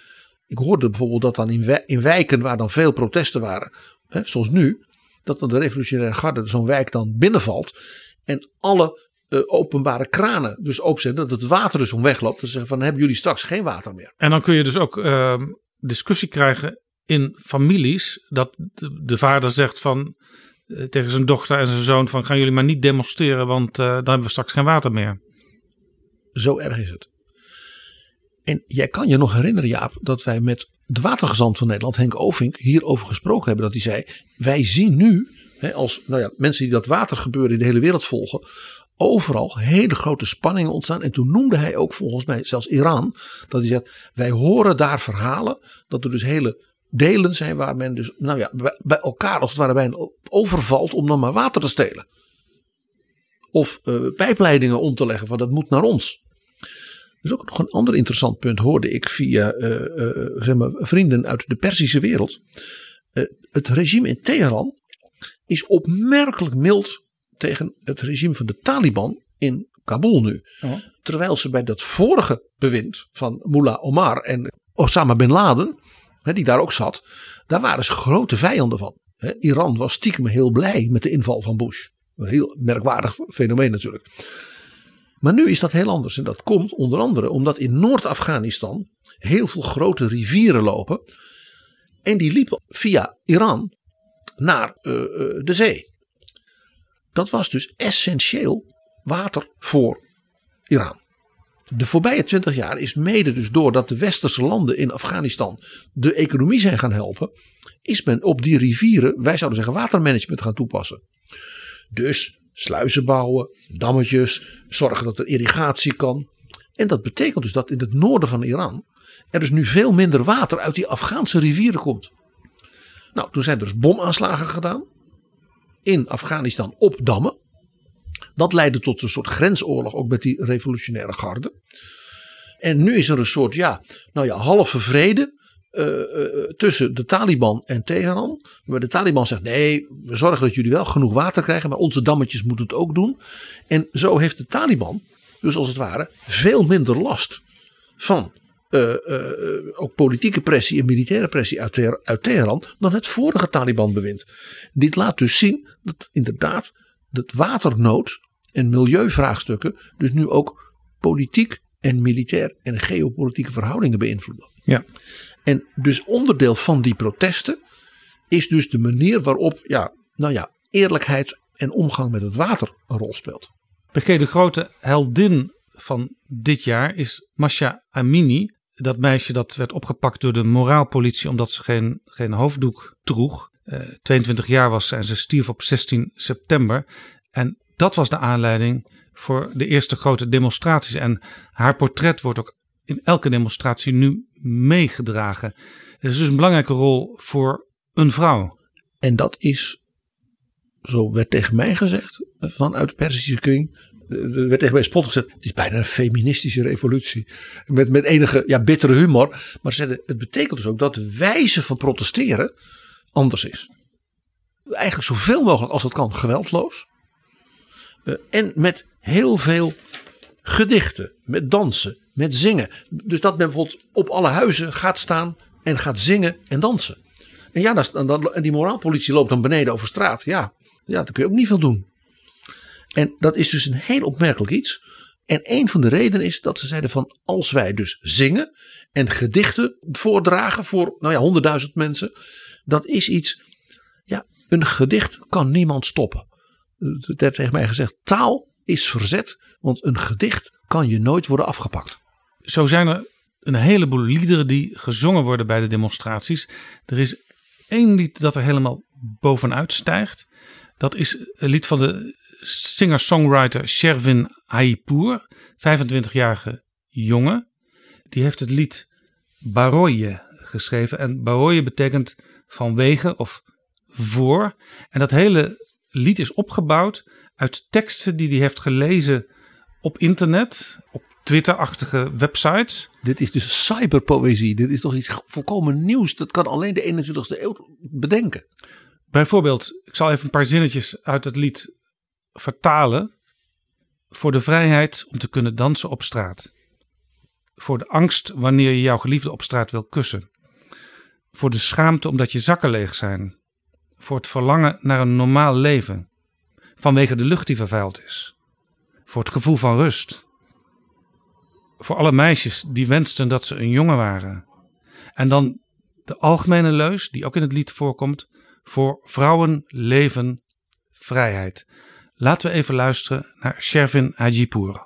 Ik hoorde bijvoorbeeld dat dan in, in wijken waar dan veel protesten waren, hè, zoals nu, dat dan de revolutionaire garde zo'n wijk dan binnenvalt. En alle uh, openbare kranen dus openzetten, dat het water dus om wegloopt. Dan zeggen van, hebben jullie straks geen water meer. En dan kun je dus ook uh, discussie krijgen in families. Dat de, de vader zegt van uh, tegen zijn dochter en zijn zoon van, gaan jullie maar niet demonstreren, want uh, dan hebben we straks geen water meer. Zo erg is het. En jij kan je nog herinneren, Jaap, dat wij met de watergezant van Nederland, Henk Ovink, hierover gesproken hebben. Dat hij zei: Wij zien nu, hè, als nou ja, mensen die dat watergebeuren in de hele wereld volgen, overal hele grote spanningen ontstaan. En toen noemde hij ook volgens mij zelfs Iran, dat hij zegt: Wij horen daar verhalen dat er dus hele delen zijn waar men dus, nou ja, bij elkaar als het ware bijna overvalt om dan maar water te stelen. Of uh, pijpleidingen om te leggen van dat moet naar ons. Is ook nog een ander interessant punt, hoorde ik via uh, uh, zeg maar, vrienden uit de Persische wereld. Het regime in Teheran is opmerkelijk mild tegen het regime van de Taliban in Kabul nu. Oh. Terwijl ze bij dat vorige bewind van Mullah Omar en Osama bin Laden, hè, die daar ook zat, daar waren ze grote vijanden van. Hè, Iran was stiekem heel blij met de inval van Bush. Een heel merkwaardig fenomeen natuurlijk. Maar nu is dat heel anders. En dat komt onder andere omdat in Noord-Afghanistan heel veel grote rivieren lopen. En die liepen via Iran naar uh, uh, de zee. Dat was dus essentieel water voor Iran. De voorbije twintig jaar is mede dus doordat de westerse landen in Afghanistan de economie zijn gaan helpen. Is men op die rivieren, wij zouden zeggen watermanagement gaan toepassen. Dus sluizen bouwen, dammetjes, zorgen dat er irrigatie kan. En dat betekent dus dat in het noorden van Iran er dus nu veel minder water uit die Afghaanse rivieren komt. Nou, toen zijn er dus bomaanslagen gedaan in Afghanistan op dammen. Dat leidde tot een soort grensoorlog ook met die revolutionaire garde. En nu is er een soort, ja, nou ja, halve vrede uh, uh, tussen de Taliban en Teheran. Waar de Taliban zegt: nee, we zorgen dat jullie wel genoeg water krijgen, maar onze dammetjes moeten het ook doen. En zo heeft de Taliban, dus als het ware, veel minder last van uh, ook politieke pressie en militaire pressie uit, Teher uit Teheran dan het vorige Taliban-bewind. Dit laat dus zien dat inderdaad dat waternood en milieuvraagstukken dus nu ook politiek en militair en geopolitieke verhoudingen beïnvloeden. Ja. En dus onderdeel van die protesten is dus de manier waarop ja, nou ja, eerlijkheid en omgang met het water een rol speelt. PG, de grote heldin van dit jaar is Masha Amini. Dat meisje dat werd opgepakt door de moraalpolitie omdat ze geen, geen hoofddoek droeg. Uh, 22 jaar was ze en ze stierf op 16 september. En dat was de aanleiding voor de eerste grote demonstraties. En haar portret wordt ook in elke demonstratie nu meegedragen. Het is dus een belangrijke rol voor een vrouw. En dat is, zo werd tegen mij gezegd, vanuit de Persische kring. Er werd tegen mij spot gezegd, het is bijna een feministische revolutie. Met, met enige ja, bittere humor. Maar zeiden, het betekent dus ook dat de wijze van protesteren anders is. Eigenlijk zoveel mogelijk als het kan geweldloos. Uh, en met heel veel gedichten, met dansen, met zingen. Dus dat men bijvoorbeeld op alle huizen gaat staan en gaat zingen en dansen. En ja, dan, dan, en die moraalpolitie loopt dan beneden over straat. Ja, ja, dan kun je ook niet veel doen. En dat is dus een heel opmerkelijk iets. En een van de redenen is dat ze zeiden van als wij dus zingen en gedichten voordragen voor nou ja, honderdduizend mensen. Dat is iets, ja, een gedicht kan niemand stoppen. Er werd tegen mij gezegd: taal is verzet, want een gedicht kan je nooit worden afgepakt. Zo zijn er een heleboel liederen die gezongen worden bij de demonstraties. Er is één lied dat er helemaal bovenuit stijgt. Dat is een lied van de singer-songwriter Shervin Haipour, 25-jarige jongen. Die heeft het lied Baroye geschreven. En Baroye betekent vanwege of voor. En dat hele lied is opgebouwd uit teksten die hij heeft gelezen op internet, op Twitter-achtige websites. Dit is dus cyberpoëzie. Dit is toch iets volkomen nieuws. Dat kan alleen de 21ste eeuw bedenken. Bijvoorbeeld, ik zal even een paar zinnetjes uit het lied vertalen. Voor de vrijheid om te kunnen dansen op straat. Voor de angst wanneer je jouw geliefde op straat wil kussen. Voor de schaamte omdat je zakken leeg zijn. Voor het verlangen naar een normaal leven. Vanwege de lucht die vervuild is. Voor het gevoel van rust. Voor alle meisjes die wensten dat ze een jongen waren. En dan de algemene leus, die ook in het lied voorkomt. Voor vrouwen, leven, vrijheid. Laten we even luisteren naar Shervin Hajipour.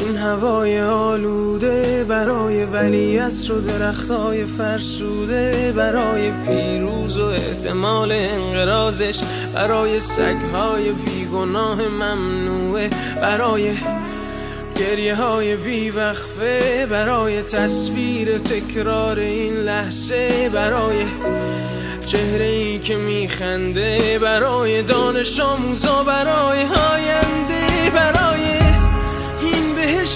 این هوای آلوده برای ولی و درختای فرسوده برای پیروز و احتمال انقرازش برای سگهای بیگناه ممنوعه برای گریه های بیوقفه برای تصویر تکرار این لحظه برای چهره ای که میخنده برای دانش آموزا برای هاینده برای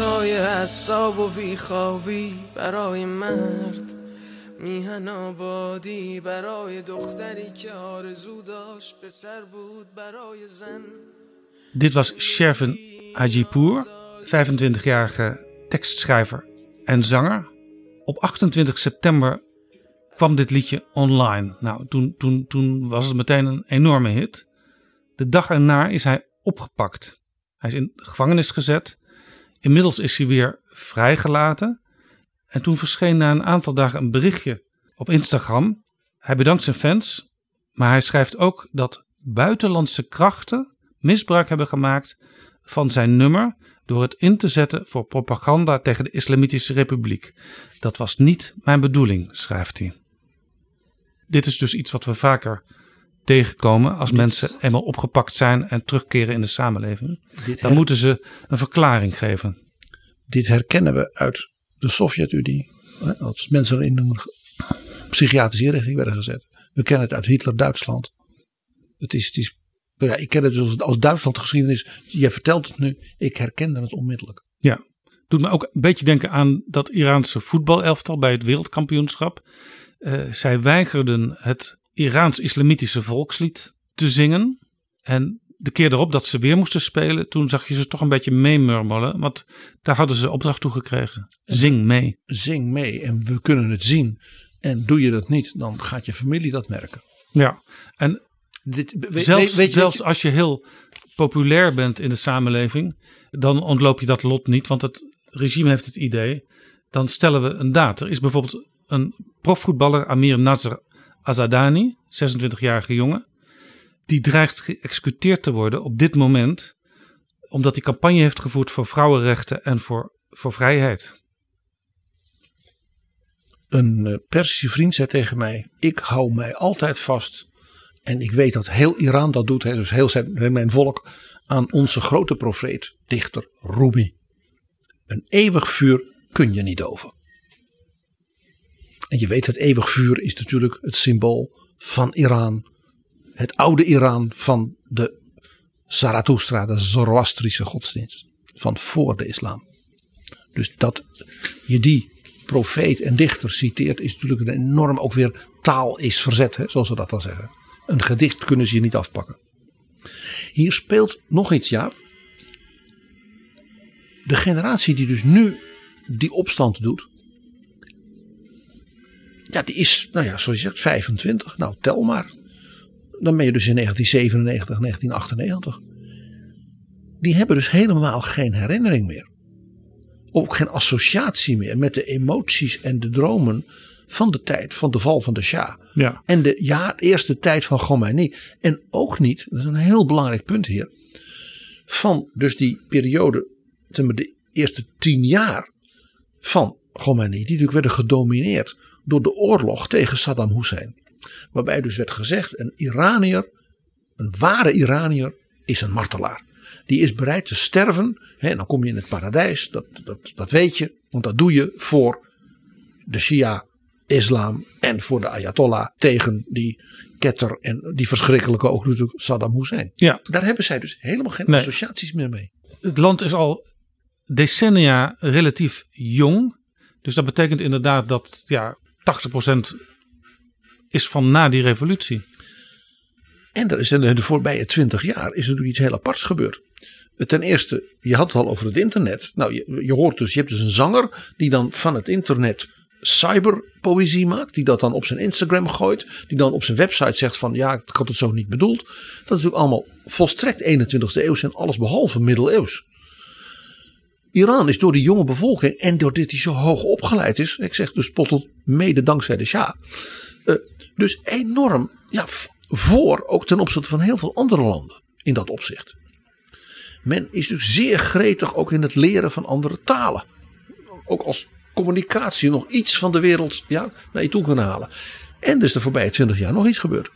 غرصای حساب و بیخوابی برای مرد میهن آبادی برای دختری که آرزو داشت پسر بود برای زن Dit was Shervin Hajipour, 25-jarige tekstschrijver en zanger. Op 28 september kwam dit liedje online. Nou, toen, toen, toen was het meteen een enorme hit. De dag erna is hij opgepakt. Hij is in gevangenis gezet. Inmiddels is hij weer vrijgelaten. En toen verscheen na een aantal dagen een berichtje op Instagram. Hij bedankt zijn fans, maar hij schrijft ook dat buitenlandse krachten misbruik hebben gemaakt van zijn nummer door het in te zetten voor propaganda tegen de Islamitische Republiek. Dat was niet mijn bedoeling, schrijft hij. Dit is dus iets wat we vaker tegenkomen als mensen eenmaal opgepakt zijn en terugkeren in de samenleving. Dan moeten ze een verklaring geven. Dit herkennen we uit de Sovjet-Unie. Als mensen in een psychiatrische inrichting werden gezet. We kennen het uit Hitler-Duitsland. Het is, het is, ja, ik ken het dus als Duitsland geschiedenis. Je vertelt het nu. Ik herkende het onmiddellijk. Ja, doet me ook een beetje denken aan dat Iraanse voetbalelftal bij het wereldkampioenschap. Uh, zij weigerden het Iraans-islamitische volkslied te zingen. En de keer erop dat ze weer moesten spelen, toen zag je ze toch een beetje meemurmelen. Want daar hadden ze opdracht toe gekregen. Zing mee. Zing mee en we kunnen het zien. En doe je dat niet, dan gaat je familie dat merken. Ja, en Dit, zelfs, weet je, zelfs als je heel populair bent in de samenleving, dan ontloop je dat lot niet. Want het regime heeft het idee, dan stellen we een daad. Er is bijvoorbeeld een profvoetballer, Amir Nasr Azadani, 26-jarige jongen, die dreigt geëxecuteerd te worden op dit moment, omdat hij campagne heeft gevoerd voor vrouwenrechten en voor, voor vrijheid. Een uh, Persische vriend zei tegen mij: Ik hou mij altijd vast en ik weet dat heel Iran dat doet, dus heel zijn, mijn volk, aan onze grote profeet, dichter Rumi. Een eeuwig vuur kun je niet doven. En je weet, het eeuwig vuur is natuurlijk het symbool van Iran. Het oude Iran van de Zarathustra, de Zoroastrische godsdienst. Van voor de islam. Dus dat je die profeet en dichter citeert, is natuurlijk een enorm ook weer taal is verzet, zoals we dat dan zeggen. Een gedicht kunnen ze je niet afpakken. Hier speelt nog iets, ja. De generatie die dus nu die opstand doet. Ja, die is, nou ja, zoals je zegt, 25. Nou, tel maar. Dan ben je dus in 1997, 1998. Die hebben dus helemaal geen herinnering meer. Ook geen associatie meer met de emoties en de dromen van de tijd van de val van de Shah. Ja. En de ja, eerste tijd van Khomeini. En ook niet, dat is een heel belangrijk punt hier. Van dus die periode, zeg maar de eerste tien jaar van Khomeini. Die natuurlijk werden gedomineerd door de oorlog tegen Saddam Hussein. Waarbij dus werd gezegd, een Iranier, een ware Iranier is een martelaar. Die is bereid te sterven. Hè, en dan kom je in het paradijs, dat, dat, dat weet je. Want dat doe je voor de Shia islam en voor de Ayatollah tegen die ketter en die verschrikkelijke ook natuurlijk Saddam Hussein. Ja. Daar hebben zij dus helemaal geen Nee. associaties meer mee. Het land is al decennia relatief jong. Dus dat betekent inderdaad dat ja, 80% is van na die revolutie. En er is in de voorbije twintig jaar is er natuurlijk iets heel aparts gebeurd. Ten eerste, je had het al over het internet. Nou, je, je hoort dus, je hebt dus een zanger die dan van het internet cyberpoëzie maakt. Die dat dan op zijn Instagram gooit. Die dan op zijn website zegt van ja, ik had het zo niet bedoeld. Dat is natuurlijk allemaal volstrekt 21ste eeuws en alles behalve middeleeuws. Iran is door die jonge bevolking en doordat hij zo hoog opgeleid is. Ik zeg dus spottend mede dankzij de Shah. eh, dus enorm ja, voor, ook ten opzichte van heel veel andere landen in dat opzicht. Men is dus zeer gretig ook in het leren van andere talen. Ook als communicatie nog iets van de wereld ja, naar je toe kunnen halen. En is de voorbije twintig jaar nog iets gebeurd.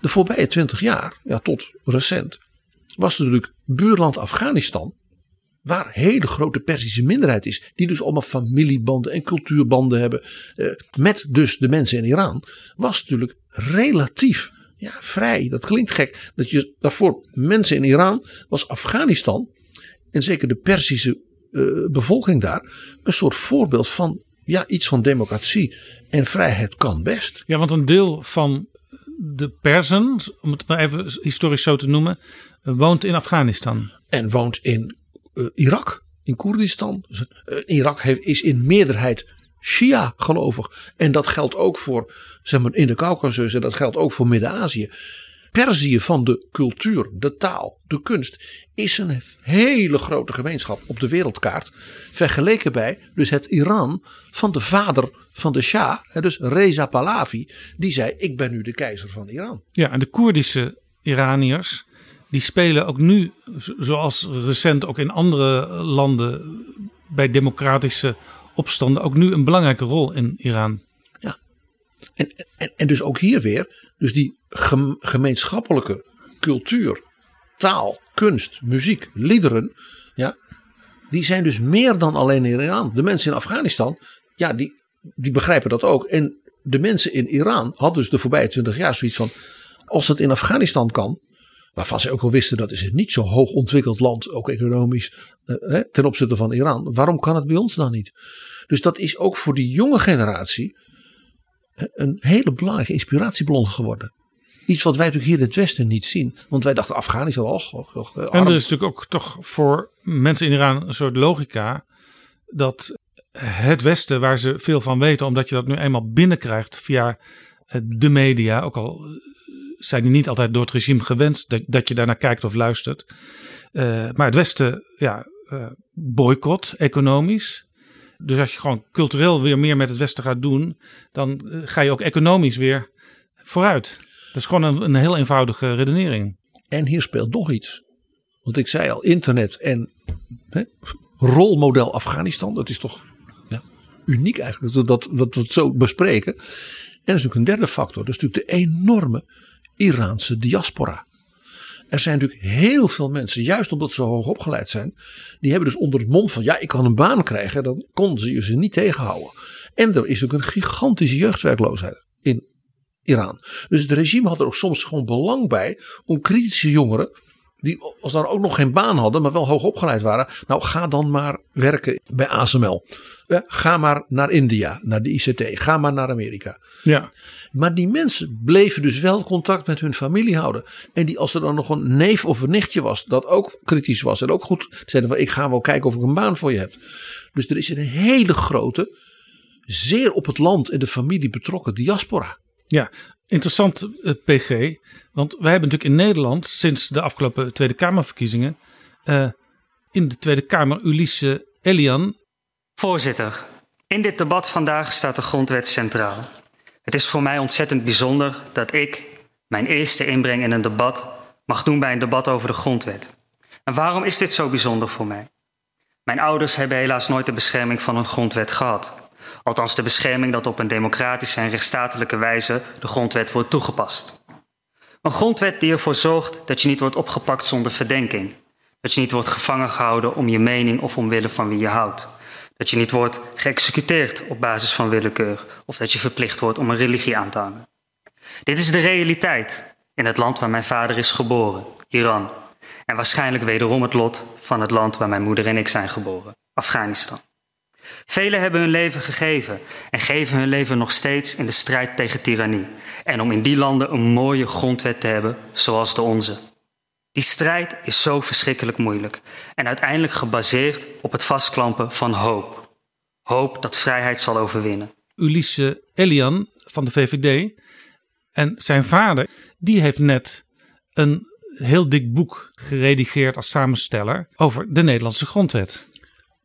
De voorbije twintig jaar, ja, tot recent, was natuurlijk buurland Afghanistan. Waar een hele grote Persische minderheid is. Die dus allemaal familiebanden en cultuurbanden hebben. eh, met dus de mensen in Iran. Was natuurlijk relatief ja, vrij. Dat klinkt gek. Dat je daarvoor mensen in Iran was Afghanistan. En zeker de Persische eh, bevolking daar. Een soort voorbeeld van ja, iets van democratie en vrijheid kan best. Ja, want een deel van de Persen, om het maar even historisch zo te noemen, woont in Afghanistan. En woont in eh, Irak, in Koerdistan. Dus, eh, Irak heeft, is in meerderheid Shia gelovig. En dat geldt ook voor zeg maar, in de Caucasus en dat geldt ook voor Midden-Azië. Perzië van de cultuur, de taal, de kunst is een hele grote gemeenschap op de wereldkaart. Vergeleken bij dus het Iran van de vader van de Shah, dus Reza Pahlavi, die zei ik ben nu de keizer van Iran. Ja, en de Koerdische Iraniërs, die spelen ook nu, zo- zoals recent ook in andere landen bij democratische opstanden, ook nu een belangrijke rol in Iran. En, en, en dus ook hier weer, dus die gem- gemeenschappelijke cultuur, taal, kunst, muziek, liederen, ja, die zijn dus meer dan alleen in Iran. De mensen in Afghanistan, ja, die, die begrijpen dat ook. En de mensen in Iran hadden dus de voorbije twintig jaar zoiets van, als het in Afghanistan kan, waarvan ze ook wel wisten dat is een niet zo hoog ontwikkeld land, ook economisch, eh, ten opzichte van Iran. Waarom kan het bij ons dan niet? Dus dat is ook voor die jonge generatie een hele belangrijke inspiratiebron geworden. Iets wat wij natuurlijk hier in het Westen niet zien. Want wij dachten Afghanistan, och, och, och, eh, En er is natuurlijk ook toch voor mensen in Iran een soort logica dat het Westen, waar ze veel van weten, omdat je dat nu eenmaal binnenkrijgt via eh, de media, ook al zijn die niet altijd door het regime gewenst dat, dat je daarnaar kijkt of luistert. Eh, maar het Westen, ja, eh, boycott economisch. Dus als je gewoon cultureel weer meer met het Westen gaat doen, dan eh, ga je ook economisch weer vooruit. Dat is gewoon een, een heel eenvoudige redenering. En hier speelt nog iets. Want ik zei al, internet en hè, rolmodel Afghanistan. Dat is toch ja, uniek eigenlijk dat we dat, dat het zo bespreken. En er is natuurlijk een derde factor. Dat is natuurlijk de enorme Iraanse diaspora. Er zijn natuurlijk heel veel mensen, juist omdat ze hoog opgeleid zijn, die hebben dus onder het mom van ja, ik kan een baan krijgen, dan konden ze je ze niet tegenhouden. En er is ook een gigantische jeugdwerkloosheid in Iran. Dus het regime had er ook soms gewoon belang bij om kritische jongeren, die als dan ook nog geen baan hadden, maar wel hoog opgeleid waren, nou ga dan maar werken bij ASML. Ja, ga maar naar India, naar de ICT, ga maar naar Amerika. Ja. Maar die mensen bleven dus wel contact met hun familie houden. En die, als er dan nog een neef of een nichtje was, dat ook kritisch was en ook goed zeiden van ik ga wel kijken of ik een baan voor je heb. Dus er is een hele grote, zeer op het land en de familie betrokken diaspora. Ja, interessant eh, PG. Want wij hebben natuurlijk in Nederland sinds de afgelopen Tweede Kamerverkiezingen eh, in de Tweede Kamer Ulisse Elian. Voorzitter, in dit debat vandaag staat de grondwet centraal. Het is voor mij ontzettend bijzonder dat ik mijn eerste inbreng in een debat mag doen bij een debat over de grondwet. En waarom is dit zo bijzonder voor mij? Mijn ouders hebben helaas nooit de bescherming van een grondwet gehad. Althans de bescherming dat op een democratische en rechtsstatelijke wijze de grondwet wordt toegepast. Een grondwet die ervoor zorgt dat je niet wordt opgepakt zonder verdenking. Dat je niet wordt gevangen gehouden om je mening of omwille van wie je houdt. Dat je niet wordt geëxecuteerd op basis van willekeur of dat je verplicht wordt om een religie aan te hangen. Dit is de realiteit in het land waar mijn vader is geboren, Iran. En waarschijnlijk wederom het lot van het land waar mijn moeder en ik zijn geboren, Afghanistan. Velen hebben hun leven gegeven en geven hun leven nog steeds in de strijd tegen tirannie. En om in die landen een mooie grondwet te hebben zoals de onze. Die strijd is zo verschrikkelijk moeilijk en uiteindelijk gebaseerd op het vastklampen van hoop. Hoop dat vrijheid zal overwinnen. Ulisse Elian van de VVD en zijn vader, die heeft net een heel dik boek geredigeerd als samensteller over de Nederlandse grondwet.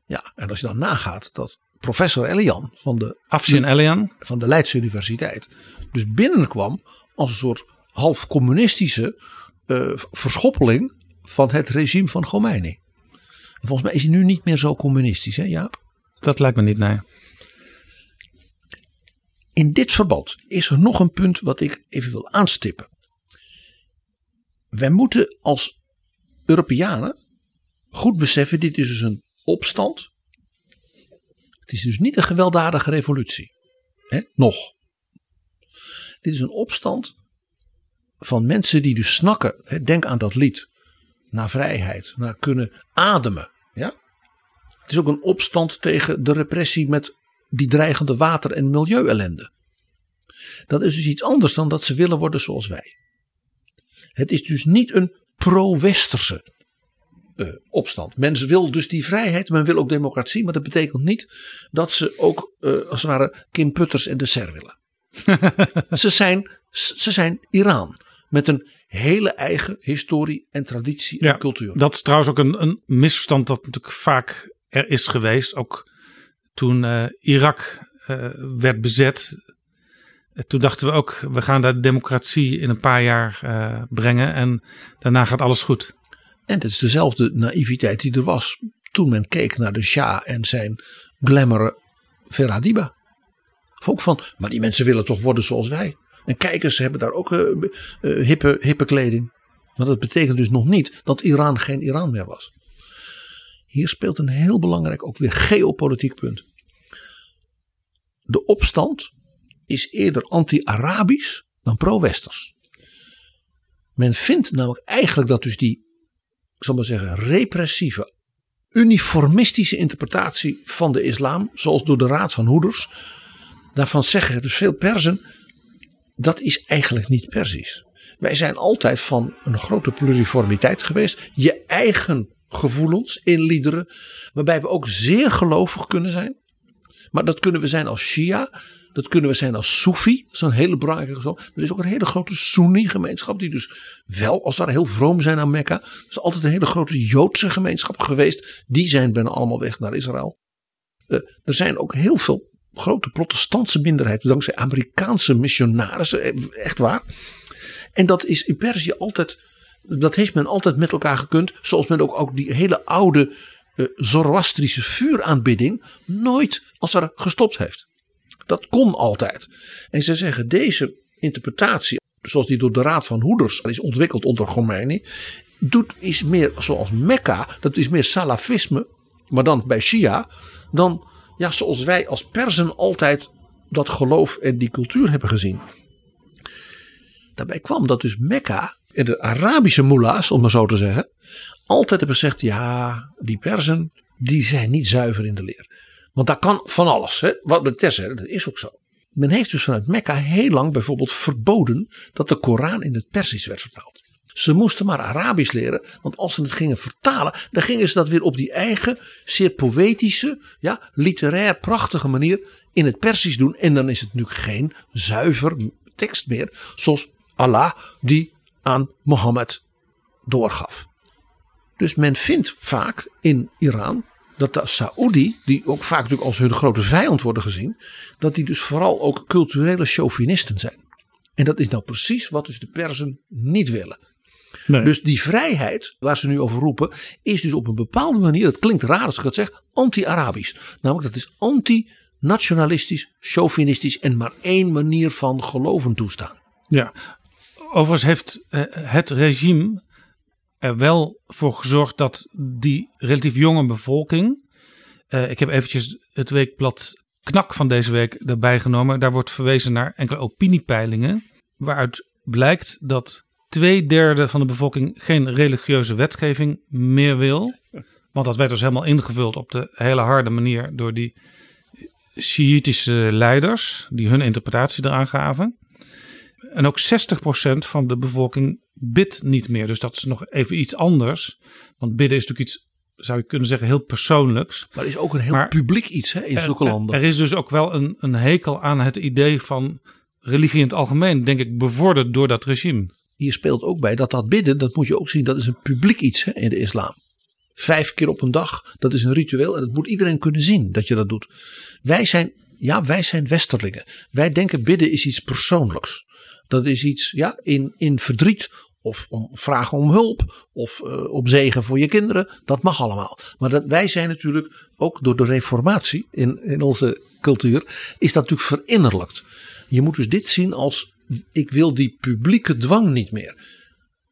Ja, en als je dan nagaat dat professor Elian van de, Afshin Elian. van de Leidse Universiteit dus binnenkwam als een soort half communistische uh, verschoppeling van het regime van Khomeini. En volgens mij is hij nu niet meer zo communistisch, hè Jaap? Dat lijkt me niet, nee. In dit verband is er nog een punt wat ik even wil aanstippen. Wij moeten als Europeanen goed beseffen, dit is dus een opstand. Het is dus niet een gewelddadige revolutie. Hè? Nog. Dit is een opstand van mensen die dus snakken. Hè? Denk aan dat lied. Naar vrijheid. Naar kunnen ademen. Ja? Het is ook een opstand tegen de repressie met die dreigende water- en milieuellende. Dat is dus iets anders dan dat ze willen worden zoals wij. Het is dus niet een pro-westerse uh, opstand. Men wil dus die vrijheid, men wil ook democratie, maar dat betekent niet dat ze ook uh, als het ware Kim Putters en de Ser willen. ze, zijn, ze zijn Iran met een hele eigen historie en traditie ja, en cultuur. Dat is trouwens ook een, een misverstand dat natuurlijk vaak er is geweest. Ook toen uh, Irak werd bezet. Toen dachten we ook, we gaan daar de democratie in een paar jaar brengen en daarna gaat alles goed. En het is dezelfde naïviteit die er was toen men keek naar de Shah en zijn glamour Feradiba. Ook van, maar die mensen willen toch worden zoals wij. En kijkers hebben daar ook uh, hippe, hippe kleding. Maar dat betekent dus nog niet dat Iran geen Iran meer was. Hier speelt een heel belangrijk, ook weer geopolitiek punt. De opstand is eerder anti-Arabisch dan pro-Westers. Men vindt namelijk eigenlijk dat dus die ik zal maar zeggen, repressieve, uniformistische interpretatie van de islam, zoals door de Raad van Hoeders. Daarvan zeggen dus veel Persen, dat is eigenlijk niet Persisch. Wij zijn altijd van een grote pluriformiteit geweest. Je eigen gevoelens in liederen, waarbij we ook zeer gelovig kunnen zijn. Maar dat kunnen we zijn als Shia, dat kunnen we zijn als Soefi, dat is een hele belangrijke zo. Er is ook een hele grote Sunni-gemeenschap, die dus wel als ware heel vroom zijn aan Mekka. Er is altijd een hele grote Joodse gemeenschap geweest. Die zijn bijna allemaal weg naar Israël. Uh, er zijn ook heel veel grote protestantse minderheden, dankzij Amerikaanse missionarissen, echt waar. En dat is in Perzië altijd, dat heeft men altijd met elkaar gekund, zoals men ook, ook die hele oude uh, Zoroastrische vuuraanbidding nooit als ware gestopt heeft. Dat kon altijd. En ze zeggen deze interpretatie zoals die door de Raad van Hoeders is ontwikkeld onder Khomeini, doet is meer zoals Mekka, dat is meer salafisme, maar dan bij Shia, dan ja, zoals wij als Persen altijd dat geloof en die cultuur hebben gezien. Daarbij kwam dat dus Mekka en de Arabische mullahs, om maar zo te zeggen, altijd hebben gezegd: ja, die Persen, die zijn niet zuiver in de leer. Want daar kan van alles. Hè? Wat de zeggen, dat is ook zo. Men heeft dus vanuit Mekka heel lang bijvoorbeeld verboden dat de Koran in het Persisch werd vertaald. Ze moesten maar Arabisch leren, want als ze het gingen vertalen, dan gingen ze dat weer op die eigen, zeer poëtische, ja, literair prachtige manier in het Persisch doen. En dan is het natuurlijk geen zuiver tekst meer, zoals Allah die aan Mohammed doorgaf. Dus men vindt vaak in Iran dat de Saoedi, die ook vaak natuurlijk als hun grote vijand worden gezien, dat die dus vooral ook culturele chauvinisten zijn. En dat is nou precies wat dus de Persen niet willen. Nee. Dus die vrijheid waar ze nu over roepen, is dus op een bepaalde manier, het klinkt raar als ik dat zeg, anti-Arabisch. Namelijk dat is anti-nationalistisch, chauvinistisch en maar één manier van geloven toestaan. Ja, overigens heeft eh, het regime er wel voor gezorgd dat die relatief jonge bevolking. Uh, ik heb eventjes het weekblad Knak van deze week erbij genomen. Daar wordt verwezen naar enkele opiniepeilingen. Waaruit blijkt dat twee derde van de bevolking geen religieuze wetgeving meer wil. Want dat werd dus helemaal ingevuld op de hele harde manier door die Shiïtische leiders. Die hun interpretatie eraan gaven. En ook 60% van de bevolking bidt niet meer. Dus dat is nog even iets anders. Want bidden is natuurlijk iets, zou je kunnen zeggen, heel persoonlijks. Maar is ook een heel publiek iets hè, in zulke landen. Er is dus ook wel een, een hekel aan het idee van religie in het algemeen, denk ik, bevorderd door dat regime. Hier speelt ook bij dat dat bidden, dat moet je ook zien, dat is een publiek iets hè, in de islam. Vijf keer op een dag, dat is een ritueel en dat moet iedereen kunnen zien dat je dat doet. Wij zijn, ja, wij zijn westerlingen. Wij denken bidden is iets persoonlijks. Dat is iets ja, in, in verdriet of om vragen om hulp of uh, om zegen voor je kinderen. Dat mag allemaal. Maar dat, wij zijn natuurlijk ook door de reformatie in, in onze cultuur is dat natuurlijk verinnerlijkt. Je moet dus dit zien als ik wil die publieke dwang niet meer.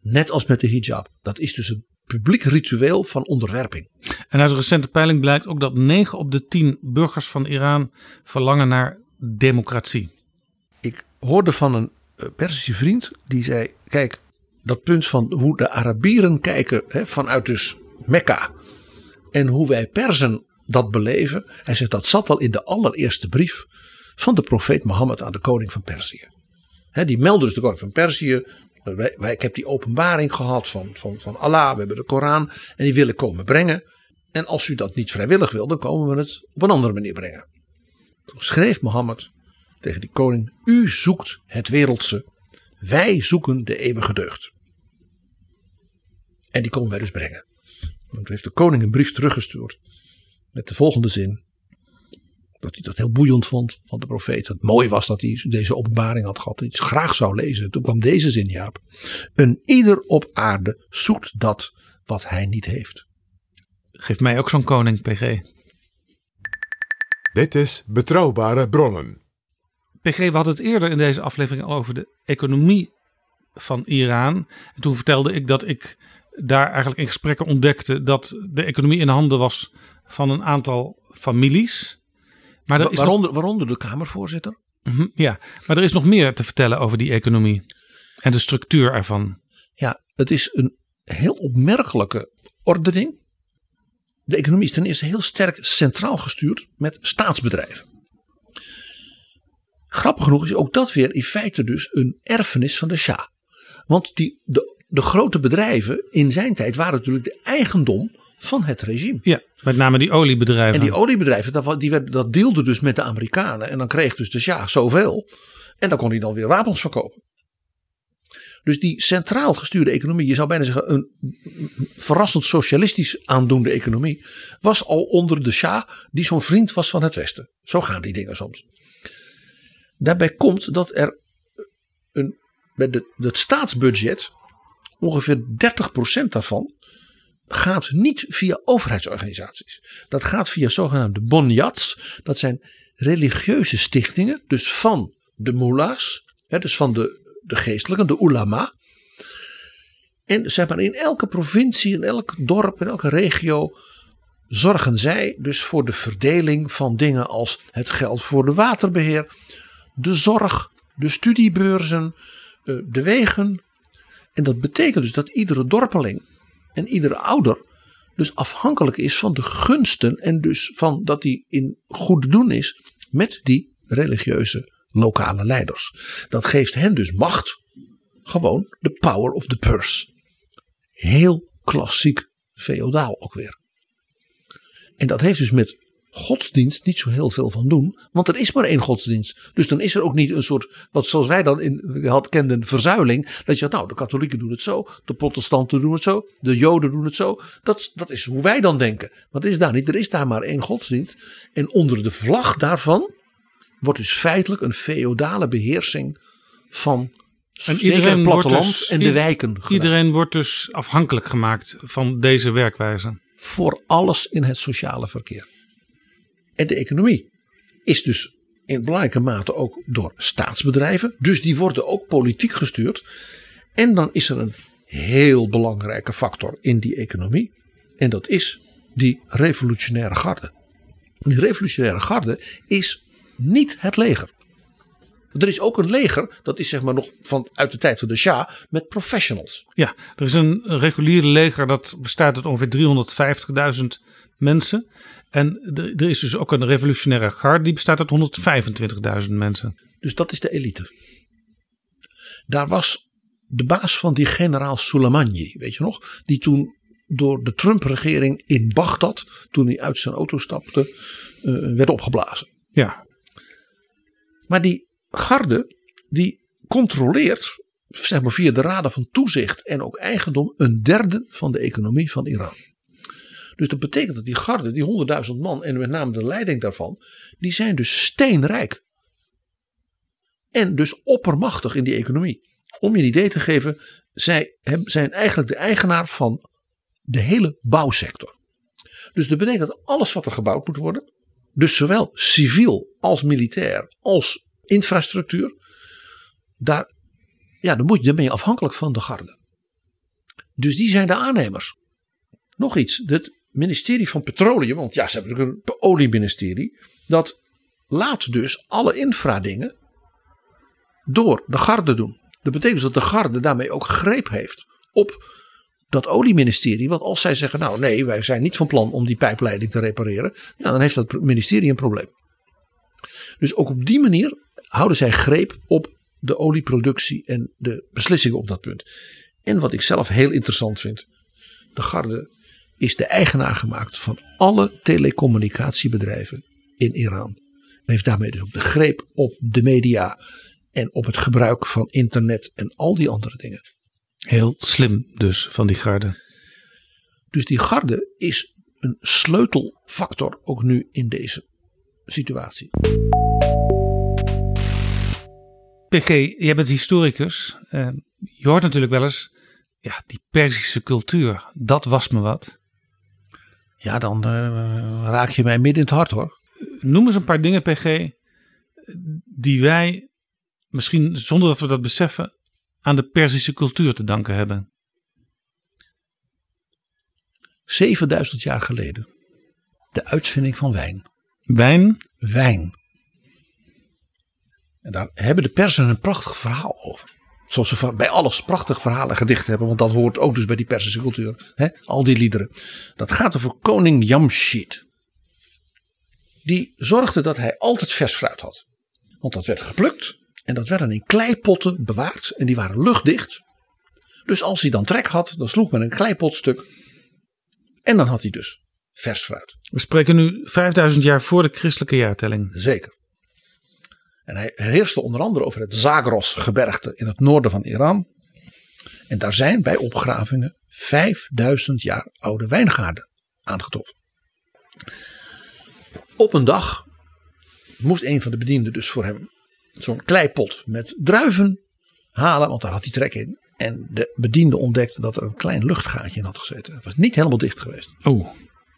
Net als met de hijab. Dat is dus een publiek ritueel van onderwerping. En uit een recente peiling blijkt ook dat 9 op de 10 burgers van Iran verlangen naar democratie. Ik hoorde van een eh, Persische vriend die zei: Kijk, dat punt van hoe de Arabieren kijken hè, vanuit dus Mekka en hoe wij Persen dat beleven. Hij zegt dat zat al in de allereerste brief van de profeet Mohammed aan de koning van Perzië. Hè, die meldde dus de koning van Perzië. Wij, wij, ik heb die openbaring gehad van, van, van Allah, we hebben de Koran en die willen komen brengen. En als u dat niet vrijwillig wil, dan komen we het op een andere manier brengen. Toen schreef Mohammed tegen die koning: U zoekt het wereldse, wij zoeken de eeuwige deugd. En die komen wij dus brengen. En toen heeft de koning een brief teruggestuurd. Met de volgende zin. Dat hij dat heel boeiend vond van de profeet. Dat het mooi was dat hij deze openbaring had gehad. Dat hij het graag zou lezen. Toen kwam deze zin, Jaap. Een ieder op aarde zoekt dat wat hij niet heeft. Geef mij ook zo'n koning, PG. Dit is Betrouwbare Bronnen. PG, we hadden het eerder in deze aflevering al over de economie van Iran. En toen vertelde ik dat ik daar eigenlijk in gesprekken ontdekte dat de economie in handen was van een aantal families. Maar er is waaronder, waaronder de Kamervoorzitter? Mhm, ja, maar er is nog meer te vertellen over die economie en de structuur ervan. Ja, het is een heel opmerkelijke ordening. De economie is ten eerste heel sterk centraal gestuurd met staatsbedrijven. Grappig genoeg is ook dat weer in feite dus een erfenis van de Shah. Want die, de, de grote bedrijven in zijn tijd waren natuurlijk de eigendom van het regime. Ja, met name die oliebedrijven. En die oliebedrijven, dat, die werd, dat deelde dus met de Amerikanen. En dan kreeg dus de Shah zoveel. En dan kon hij dan weer wapens verkopen. Dus die centraal gestuurde economie, je zou bijna zeggen een verrassend socialistisch aandoende economie, was al onder de Shah, die zo'n vriend was van het Westen. Zo gaan die dingen soms. Daarbij komt dat er een, bij de, het staatsbudget ongeveer 30% daarvan gaat niet via overheidsorganisaties. Dat gaat via zogenaamde bonyats. Dat zijn religieuze stichtingen, dus van de mullahs, dus van de de geestelijken, de ulama. En zeg maar in elke provincie, in elk dorp, in elke regio zorgen zij dus voor de verdeling van dingen als het geld voor de waterbeheer, de zorg, de studiebeurzen, eh, de wegen. En dat betekent dus dat iedere dorpeling en iedere ouder dus afhankelijk is van de gunsten en dus van dat hij in goed doen is met die religieuze lokale leiders. Dat geeft hen dus macht, gewoon de power of the purse. Heel klassiek feodaal ook weer. En dat heeft dus met godsdienst niet zo heel veel van doen. Want er is maar één godsdienst. Dus dan is er ook niet een soort, wat zoals wij dan in, had kenden, verzuiling. Dat je zegt, nou de katholieken doen het zo, de protestanten doen het zo, de joden doen het zo. Dat, dat is hoe wij dan denken. Maar dat is daar niet. Er is daar maar één godsdienst. En onder de vlag daarvan wordt dus feitelijk een feodale beheersing van En iedereen het platteland dus- en de wijken. gedaan. Iedereen wordt dus afhankelijk gemaakt van deze werkwijze. voor alles in het sociale verkeer. En de economie is dus in belangrijke mate ook door staatsbedrijven. Dus die worden ook politiek gestuurd. En dan is er een heel belangrijke factor in die economie. En dat is die revolutionaire garde. Die revolutionaire garde is niet het leger. Er is ook een leger, dat is zeg maar nog van uit de tijd van de Shah, met professionals. Ja, er is een regulier leger dat bestaat uit ongeveer 350.000 mensen. En er is dus ook een revolutionaire garde die bestaat uit 125.000 mensen. Dus dat is de elite. Daar was de baas van die generaal Soleimani, weet je nog? Die toen door de Trump-regering in Bagdad, toen hij uit zijn auto stapte, eh, werd opgeblazen. Ja, Maar die garde, die controleert, zeg maar via de raden van toezicht en ook eigendom, een derde van de economie van Iran. Dus dat betekent dat die garde, die 100.000 man en met name de leiding daarvan, die zijn dus steenrijk. En dus oppermachtig in die economie. Om je een idee te geven, zij zijn eigenlijk de eigenaar van de hele bouwsector. Dus dat betekent dat alles wat er gebouwd moet worden, dus zowel civiel als militair als infrastructuur, daar, ja, dan, moet dan ben je afhankelijk van de garde. Dus die zijn de aannemers. Nog iets, het ministerie van Petroleum, want ja, ze hebben natuurlijk een olieministerie, dat laat dus alle infradingen door de garde doen. Dat betekent dus dat de garde daarmee ook greep heeft op dat olieministerie. Want als zij zeggen, nou nee, wij zijn niet van plan om die pijpleiding te repareren. Ja, dan heeft dat ministerie een probleem. Dus ook op die manier houden zij greep op de olieproductie en de beslissingen op dat punt. En wat ik zelf heel interessant vind. De garde is de eigenaar gemaakt van alle telecommunicatiebedrijven in Iran. Heeft daarmee dus ook de greep op de media en op het gebruik van internet en al die andere dingen. heel slim dus van die garde. Dus die garde is een sleutelfactor ook nu in deze situatie. PG, jij bent historicus. Eh, je hoort natuurlijk wel eens, ja, die Perzische cultuur, dat was me wat. Ja, dan eh, raak je mij midden in het hart hoor. Noem eens een paar dingen, PG, die wij, misschien zonder dat we dat beseffen, aan de Perzische cultuur te danken hebben. 7000 jaar geleden. De uitvinding van wijn. Wijn, Wijn. En daar hebben de Persen een prachtig verhaal over. Zoals ze bij alles prachtig verhalen en gedichten hebben. Want dat hoort ook dus bij die Persische cultuur. Hè? Al die liederen. Dat gaat over koning Jamshid. Die zorgde dat hij altijd vers fruit had. Want dat werd geplukt. En dat werd dan in kleipotten bewaard. En die waren luchtdicht. Dus als hij dan trek had, dan sloeg men een kleipot stuk. En dan had hij dus vers fruit. we spreken nu 5000 jaar voor de christelijke jaartelling. Zeker. En hij heerste onder andere over het Zagros-gebergte in het noorden van Iran. En daar zijn bij opgravingen 5000 jaar oude wijngaarden aangetroffen. Op een dag moest een van de bedienden dus voor hem zo'n kleipot met druiven halen, want daar had hij trek in. En de bediende ontdekte dat er een klein luchtgaatje in had gezeten. Het was niet helemaal dicht geweest. Oh,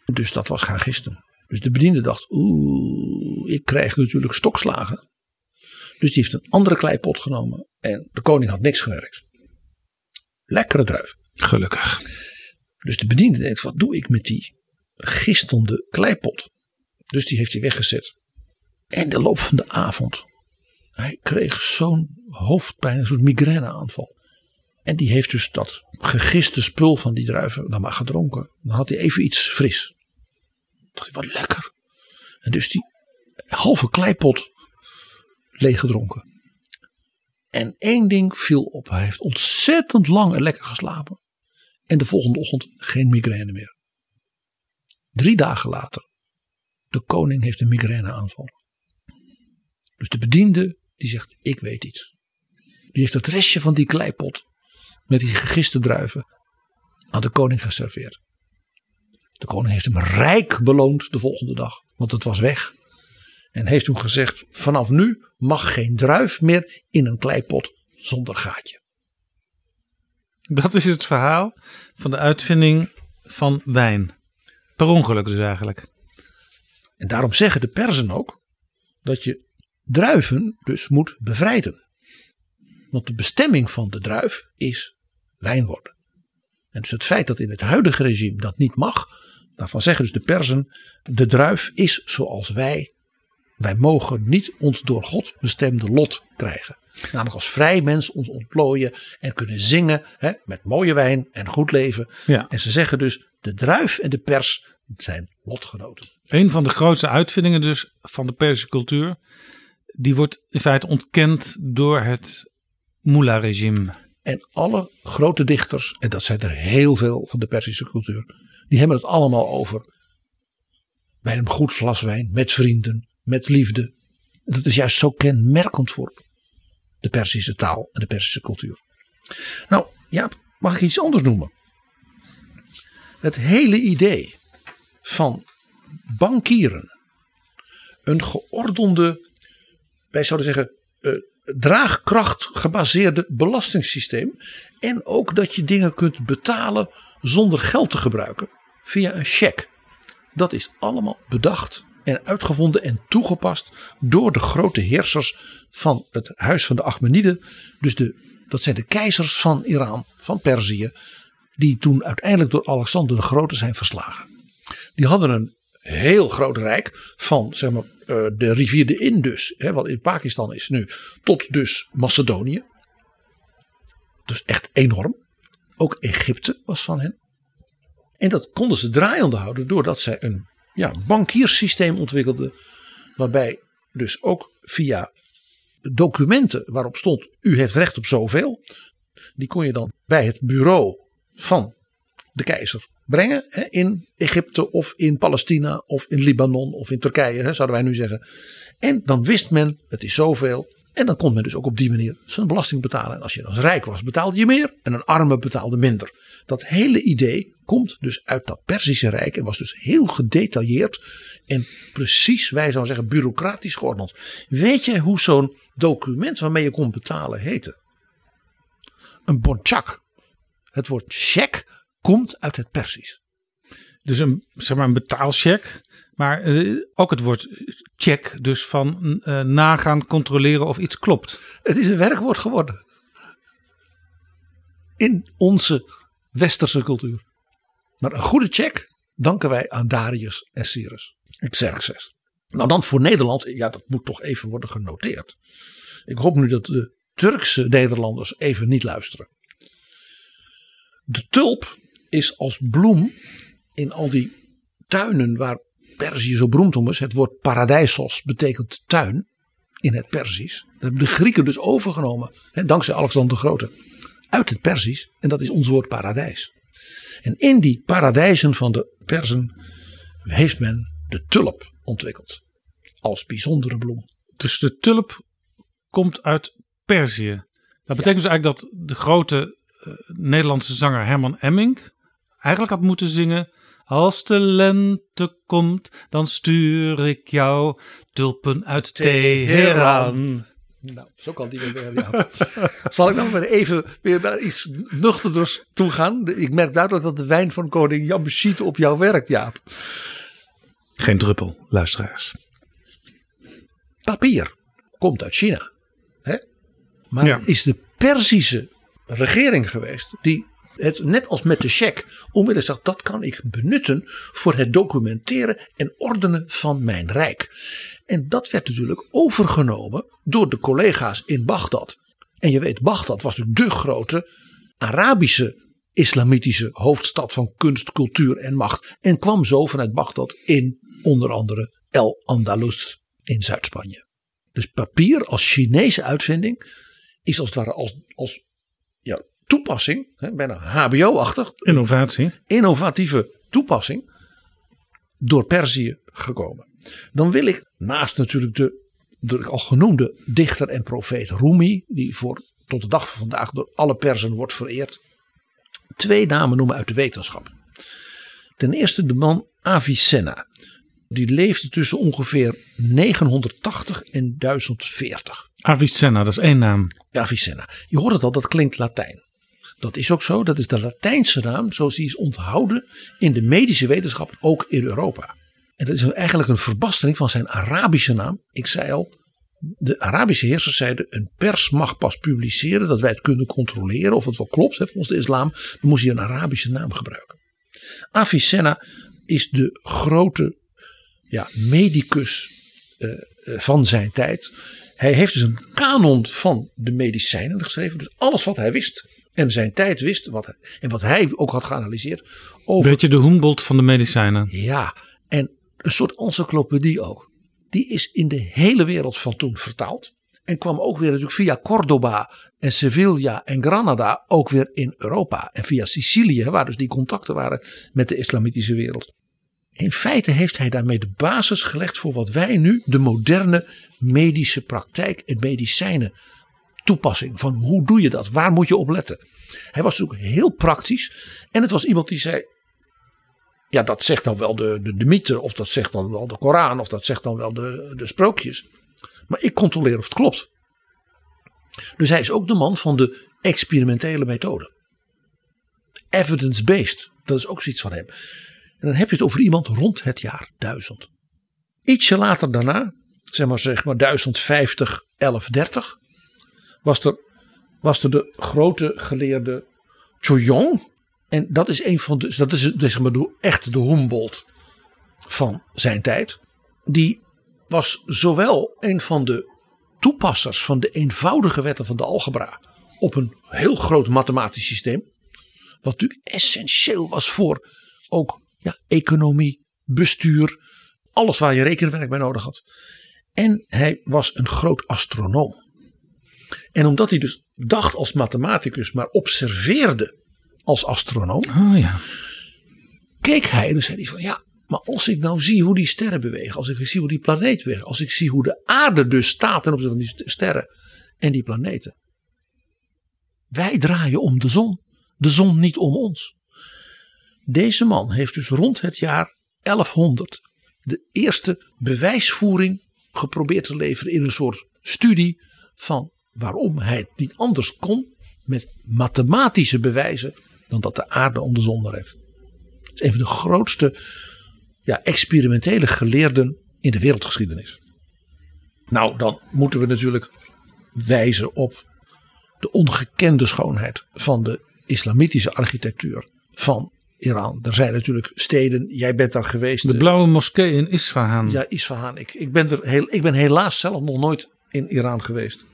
Dus dat was gaan gisten. Dus de bediende dacht, oeh, ik krijg natuurlijk stokslagen. Dus die heeft een andere kleipot genomen. En de koning had niks gewerkt. Lekkere druiven. Gelukkig. Dus de bediende denkt, wat doe ik met die gistende kleipot? Dus die heeft hij weggezet. En de loop van de avond. Hij kreeg zo'n hoofdpijn, een soort migraineaanval. En die heeft dus dat gegiste spul van die druiven dan maar gedronken. Dan had hij even iets fris. Dacht wat lekker. En dus die halve kleipot leeggedronken. En één ding viel op. Hij heeft ontzettend lang en lekker geslapen. En de volgende ochtend geen migraine meer. Drie dagen later. De koning heeft een migraineaanval. Dus de bediende die zegt ik weet iets. Die heeft het restje van die kleipot met die gegiste druiven aan de koning geserveerd. De koning heeft hem rijk beloond de volgende dag, want het was weg. En heeft toen gezegd: vanaf nu mag geen druif meer in een kleipot zonder gaatje. Dat is het verhaal van de uitvinding van wijn. Per ongeluk dus eigenlijk. En daarom zeggen de persen ook dat je druiven dus moet bevrijden. Want de bestemming van de druif is wijn worden. En dus het feit dat in het huidige regime dat niet mag, daarvan zeggen dus de persen, de druif is zoals wij. Wij mogen niet ons door God bestemde lot krijgen. Namelijk als vrij mens ons ontplooien en kunnen zingen hè, met mooie wijn en goed leven. Ja. En ze zeggen dus, de druif en de pers zijn lotgenoten. Een van de grootste uitvindingen dus van de Persische cultuur. Die wordt in feite ontkend door het Mullah-regime. En alle grote dichters, en dat zijn er heel veel van de Persische cultuur, die hebben het allemaal over. Bij een goed glas wijn, met vrienden, met liefde. Dat is juist zo kenmerkend voor de Persische taal en de Persische cultuur. Nou, ja, mag ik iets anders noemen? Het hele idee van bankieren, een geordende, wij zouden zeggen, eh, draagkracht gebaseerde belastingssysteem. En ook dat je dingen kunt betalen zonder geld te gebruiken via een cheque. Dat is allemaal bedacht en uitgevonden en toegepast door de grote heersers van het huis van de Achmeniden. Dus de, dat zijn de keizers van Iran, van Perzië, die toen uiteindelijk door Alexander de Grote zijn verslagen. Die hadden een heel groot rijk van zeg maar, eh, de rivier de Indus, wat in Pakistan is nu, tot dus Macedonië. Dus echt enorm. Ook Egypte was van hen. En dat konden ze draaiende houden doordat zij een ja, bankiersysteem ontwikkelden. Waarbij dus ook via documenten waarop stond u heeft recht op zoveel. Die kon je dan bij het bureau van de keizer brengen. Hè, in Egypte of in Palestina of in Libanon of in Turkije hè, zouden wij nu zeggen. En dan wist men het is zoveel. En dan kon men dus ook op die manier zijn belasting betalen. En als je dan rijk was betaalde je meer en een arme betaalde minder. Dat hele idee komt dus uit dat Perzische Rijk en was dus heel gedetailleerd en precies, wij zouden zeggen, bureaucratisch geordend. Weet je hoe zo'n document waarmee je kon betalen heette? Een bonchak. Het woord cheque komt uit het Persisch. Dus een, zeg maar een betaalcheck. Maar eh, ook het woord check, dus van eh, nagaan, controleren of iets klopt. Het is een werkwoord geworden. In onze westerse cultuur. Maar een goede check danken wij aan Darius en Cyrus. Xerxes. Nou dan voor Nederland, ja dat moet toch even worden genoteerd. Ik hoop nu dat de Turkse Nederlanders even niet luisteren. De tulp is als bloem in al die tuinen waar Perzië zo beroemd om is. Het woord paradijsos betekent tuin in het Perzisch. Dat hebben de Grieken dus overgenomen, hè, dankzij Alexander de Grote, uit het Perzisch. En dat is ons woord paradijs. En in die paradijzen van de Perzen heeft men de tulp ontwikkeld. Als bijzondere bloem. Dus de tulp komt uit Perzië. Dat betekent dus eigenlijk dat de grote uh, Nederlandse zanger Herman Emmink eigenlijk had moeten zingen. Als de lente komt, dan stuur ik jou tulpen uit Teheran. Nou, zo kan die weer. Ja. Zal ik dan weer even weer naar iets nuchterders toe gaan? Ik merk duidelijk dat de wijn van koning Jan Beschiet op jou werkt, Jaap. Geen druppel, luisteraars. Papier komt uit China. Maar Ja. het is de Perzische regering geweest die het net als met de cheque onmiddellijk zegt dat kan ik benutten voor het documenteren en ordenen van mijn rijk. En dat werd natuurlijk overgenomen door de collega's in Bagdad. En je weet, Bagdad was de grote Arabische islamitische hoofdstad van kunst, cultuur en macht. En kwam zo vanuit Bagdad in onder andere El Andalus in Zuid-Spanje. Dus papier als Chinese uitvinding is als het ware als, als toepassing, hè, bijna HBO-achtig, Innovatie. innovatieve toepassing door Perzië gekomen. Dan wil ik naast natuurlijk de ik al genoemde dichter en profeet Rumi, die voor tot de dag van vandaag door alle Perzen wordt vereerd, twee namen noemen uit de wetenschap. Ten eerste de man Avicenna. Die leefde tussen ongeveer 980 en 1040. Avicenna, dat is één naam. Avicenna. Je hoort het al, dat klinkt Latijn. Dat is ook zo, dat is de Latijnse naam zoals die is onthouden in de medische wetenschap, ook in Europa. En dat is eigenlijk een verbastering van zijn Arabische naam. Ik zei al, de Arabische heersers zeiden een pers mag pas publiceren dat wij het kunnen controleren of het wel klopt hè, volgens de islam. Dan moest hij een Arabische naam gebruiken. Avicenna is de grote ja, medicus eh, eh, van zijn tijd. Hij heeft dus een kanon van de medicijnen geschreven. Dus alles wat hij wist en zijn tijd wist. Wat en wat hij ook had geanalyseerd. Over, Weet je de Humboldt van de medicijnen? Ja, en een soort encyclopedie ook. Die is in de hele wereld van toen vertaald. En kwam ook weer natuurlijk via Cordoba en Sevilla en Granada ook weer in Europa. En via Sicilië, waar dus die contacten waren met de islamitische wereld. In feite heeft hij daarmee de basis gelegd voor wat wij nu de moderne medische praktijk en medicijnen toepassing. Van hoe doe je dat? Waar moet je op letten? Hij was natuurlijk heel praktisch. En het was iemand die zei, ja, dat zegt dan wel de, de, de mythe, of dat zegt dan wel de Koran, of dat zegt dan wel de, de sprookjes. Maar ik controleer of het klopt. Dus hij is ook de man van de experimentele methode. Evidence-based, dat is ook zoiets van hem. En dan heb je het over iemand rond het jaar 1000. Ietsje later daarna, zeg maar, zeg maar 1050, 1130, was er, was er de grote geleerde Choyong. En dat is een van de, dat is zeg maar echt de Humboldt van zijn tijd. Die was zowel een van de toepassers van de eenvoudige wetten van de algebra op een heel groot mathematisch systeem. Wat natuurlijk essentieel was voor ook ja, economie, bestuur, alles waar je rekenwerk bij nodig had. En hij was een groot astronoom. En omdat hij dus dacht als mathematicus, maar observeerde als astronoom, Oh ja. keek hij en dan zei hij van ja, maar als ik nou zie hoe die sterren bewegen, als ik zie hoe die planeten bewegen, als ik zie hoe de aarde dus staat ten opzichte van die sterren en die planeten. Wij draaien om de zon, de zon niet om ons. Deze man heeft dus rond het jaar 1100 de eerste bewijsvoering geprobeerd te leveren in een soort studie van waarom hij het niet anders kon met mathematische bewijzen dan dat de aarde om de zon heeft. Het is een van de grootste ja, experimentele geleerden in de wereldgeschiedenis. Nou, dan moeten we natuurlijk wijzen op de ongekende schoonheid van de islamitische architectuur van Iran. Er zijn natuurlijk steden, jij bent daar geweest. De blauwe moskee in Isfahan. Ja, Isfahan. Ik, ik, ben er heel, ik ben helaas zelf nog nooit in Iran geweest.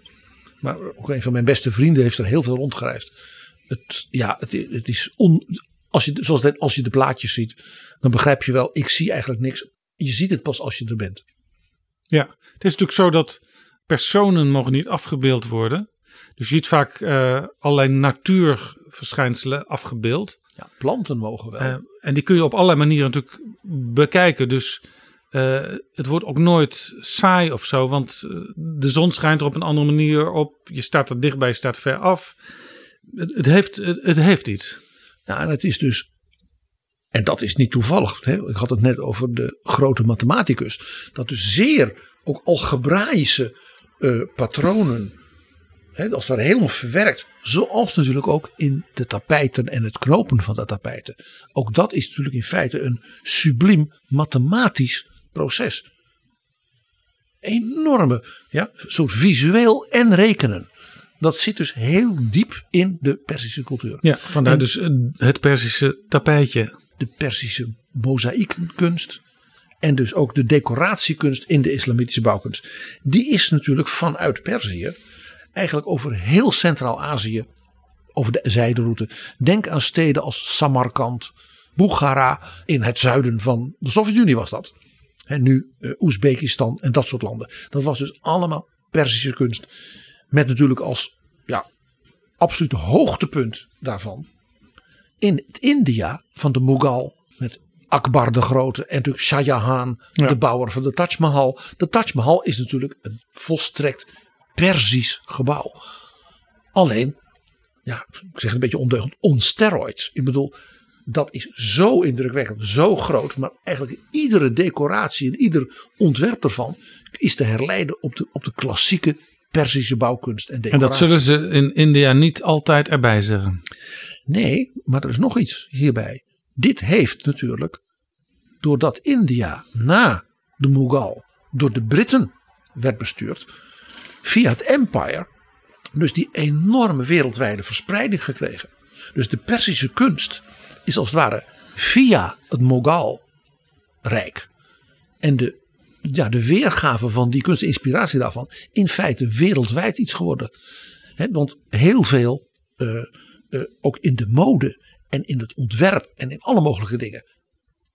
Maar ook een van mijn beste vrienden heeft er heel veel rondgereisd. Het, ja, het, het is on, als, je, zoals als je de plaatjes ziet, dan begrijp je wel, ik zie eigenlijk niks. Je ziet het pas als je er bent. Ja, het is natuurlijk zo dat personen mogen niet afgebeeld worden. Dus je ziet vaak uh, allerlei natuurverschijnselen afgebeeld. Ja, planten mogen wel. Uh, en die kun je op allerlei manieren natuurlijk bekijken. Dus uh, het wordt ook nooit saai of zo. Want de zon schijnt er op een andere manier op. Je staat er dichtbij, je staat ver af. Het, heeft, het, heeft iets. Ja, en het is dus en dat is niet toevallig. Hè? Ik had het net over de grote mathematicus. Dat dus zeer ook algebraïsche uh, patronen. Hè, als daar helemaal verwerkt. Zoals natuurlijk ook in de tapijten en het knopen van de tapijten. Ook dat is natuurlijk in feite een subliem mathematisch proces. Enorme, ja, soort visueel en rekenen. dat zit dus heel diep in de Persische cultuur. Ja, vandaar En- dus eh, het Persische tapijtje. De Persische mozaïekkunst en dus ook de decoratiekunst in de islamitische bouwkunst. Die is natuurlijk vanuit Perzië eigenlijk over heel Centraal-Azië over de zijderoute. Denk aan steden als Samarkand, Boekhara in het zuiden van de Sovjet-Unie was dat. En nu eh, Oezbekistan en dat soort landen. Dat was dus allemaal Persische kunst. Met natuurlijk als ja, absolute hoogtepunt daarvan. In het India van de Mughal. Met Akbar de Grote en natuurlijk Shah Jahan, Ja. de bouwer van de Taj Mahal. De Taj Mahal is natuurlijk een volstrekt Persisch gebouw. Alleen, ja, ik zeg het een beetje ondeugend, on steroids. Ik bedoel, dat is zo indrukwekkend, zo groot. Maar eigenlijk iedere decoratie en ieder ontwerp ervan is te herleiden op de, op de klassieke Persische bouwkunst en En decoratie. dat zullen ze in India niet altijd erbij zeggen. Nee, maar er is nog iets hierbij. Dit heeft natuurlijk, doordat India na de Mughal door de Britten werd bestuurd, via het empire, dus die enorme wereldwijde verspreiding gekregen. Dus de Persische kunst is als het ware via het Mughal-rijk en de, ja, de weergave van die kunst, de inspiratie daarvan, in feite wereldwijd iets geworden. Want heel veel eh, eh, ook in de mode en in het ontwerp en in alle mogelijke dingen,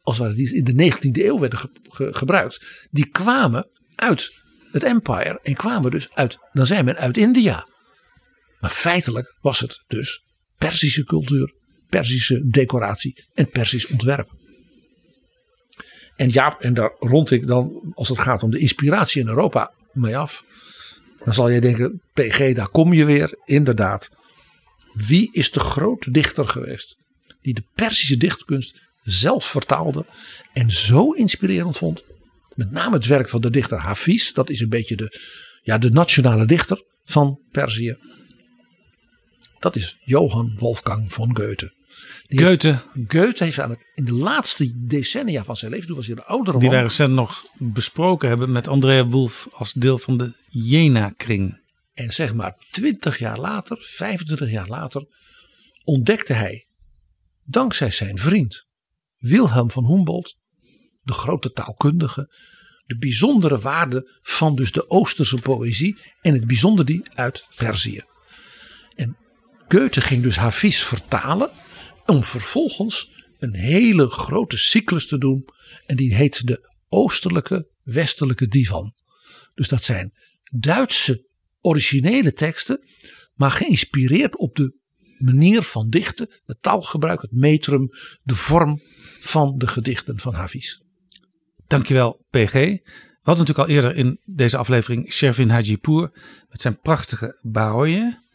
als het ware die in de 19e eeuw werden ge- ge- gebruikt, die kwamen uit het empire en kwamen dus uit, dan zei men uit India. Maar feitelijk was het dus Persische cultuur, Persische decoratie en Persisch ontwerp. En ja, en daar rond ik dan, als het gaat om de inspiratie in Europa, mee af. Dan zal je denken, PG, daar kom je weer. Inderdaad. Wie is de grote dichter geweest die de Persische dichtkunst zelf vertaalde en zo inspirerend vond? Met name het werk van de dichter Hafiz, dat is een beetje de, ja, de nationale dichter van Perzië. Dat is Johann Wolfgang von Goethe. Die heeft- Goethe, Goethe heeft aan het, in de laatste decennia van zijn leven, toen was hij een oudere die man. wij recent nog besproken hebben met Andrea Wolf als deel van de Jena-kring. En zeg maar 20 jaar later, 25 jaar later, ontdekte hij, dankzij zijn vriend Wilhelm van Humboldt, de grote taalkundige, de bijzondere waarde van dus de Oosterse poëzie en het bijzonder die uit Perzië. En Goethe ging dus Hafiz vertalen om vervolgens een hele grote cyclus te doen en die heet de Oostelijke Westelijke Divan. Dus dat zijn Duitse originele teksten, maar geïnspireerd op de manier van dichten, het taalgebruik, het metrum, de vorm van de gedichten van Hafiz. Dankjewel, PG. We hadden natuurlijk al eerder in deze aflevering Shervin Hajipour met zijn prachtige baroye.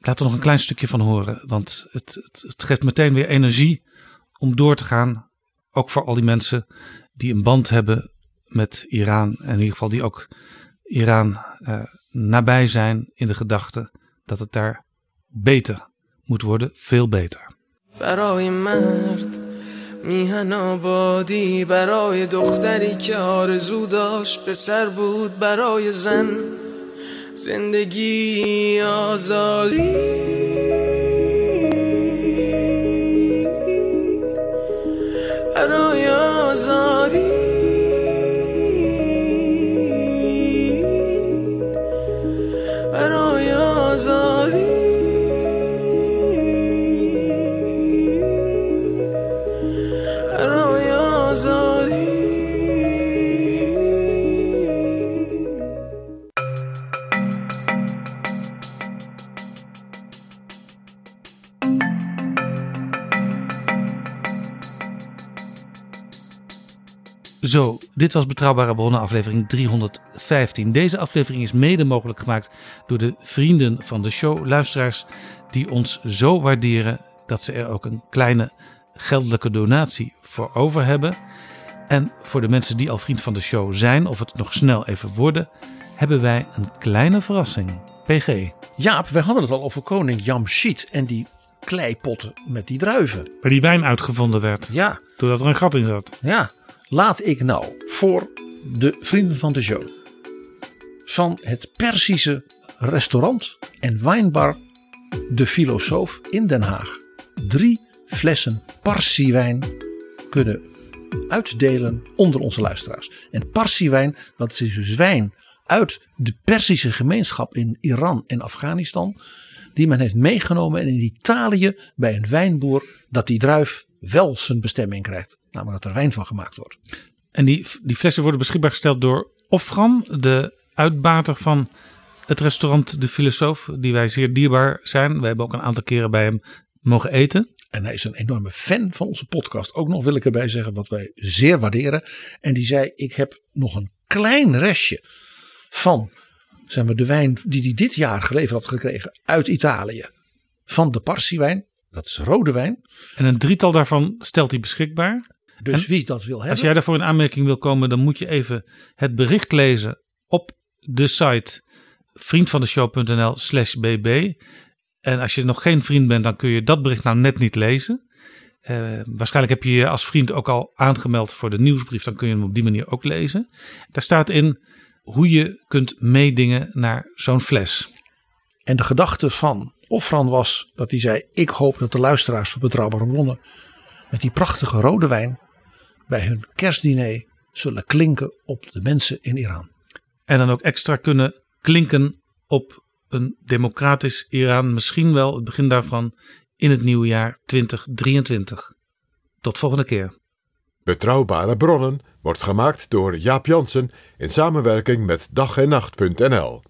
Laat er nog een klein stukje van horen, want het, het, het geeft meteen weer energie om door te gaan. Ook voor al die mensen die een band hebben met Iran. En in ieder geval die ook Iran eh, nabij zijn in de gedachte dat het daar beter moet worden. Veel beter. برای مرد میهن آبادی برای دختری که آرزو داشت پسر بود برای زن زندگی آزادی. برای آزادی. Zo, dit was Betrouwbare Bronnen aflevering 315. Deze aflevering is mede mogelijk gemaakt door de vrienden van de show, luisteraars die ons zo waarderen dat ze er ook een kleine geldelijke donatie voor over hebben. En voor de mensen die al vriend van de show zijn of het nog snel even worden, hebben wij een kleine verrassing. PG, Jaap, wij hadden het al over koning Jamshid en die kleipotten met die druiven. waar die wijn uitgevonden werd, Ja, doordat er een gat in zat. ja. Laat ik nou voor de vrienden van de show van het Persische restaurant en wijnbar De Filosoof in Den Haag drie flessen Parsi-wijn kunnen uitdelen onder onze luisteraars. En Parsi-wijn, dat is dus wijn uit de Persische gemeenschap in Iran en Afghanistan. Die men heeft meegenomen en in Italië bij een wijnboer dat die druif wel zijn bestemming krijgt. Namelijk dat er wijn van gemaakt wordt. En die, die flessen worden beschikbaar gesteld door Ofram, de uitbater van het restaurant De Filosoof, die wij zeer dierbaar zijn. We hebben ook een aantal keren bij hem mogen eten. En hij is een enorme fan van onze podcast. Ook nog wil ik erbij zeggen wat wij zeer waarderen. En die zei: Ik heb nog een klein restje van zeg maar, de wijn die hij dit jaar geleverd had gekregen uit Italië. Van de Parsi-wijn. Dat is rode wijn. En een drietal daarvan stelt hij beschikbaar. Dus En wie dat wil hebben. Als jij daarvoor in aanmerking wil komen, dan moet je even het bericht lezen op de site vriendvandeshow.nl slash bb. En als je nog geen vriend bent, dan kun je dat bericht nou net niet lezen. Eh, waarschijnlijk heb je je als vriend ook al aangemeld voor de nieuwsbrief. Dan kun je hem op die manier ook lezen. Daar staat in hoe je kunt meedingen naar zo'n fles. En de gedachte van Ofran was dat hij zei: Ik hoop dat de luisteraars van Betrouwbare Bronnen. met die prachtige rode wijn. Bij hun kerstdiner zullen klinken op de mensen in Iran. En dan ook extra kunnen klinken op een democratisch Iran. Misschien wel het begin daarvan in het nieuwe jaar 2023. Tot volgende keer. Betrouwbare bronnen wordt gemaakt door Jaap Jansen in samenwerking met dag en nacht.nl.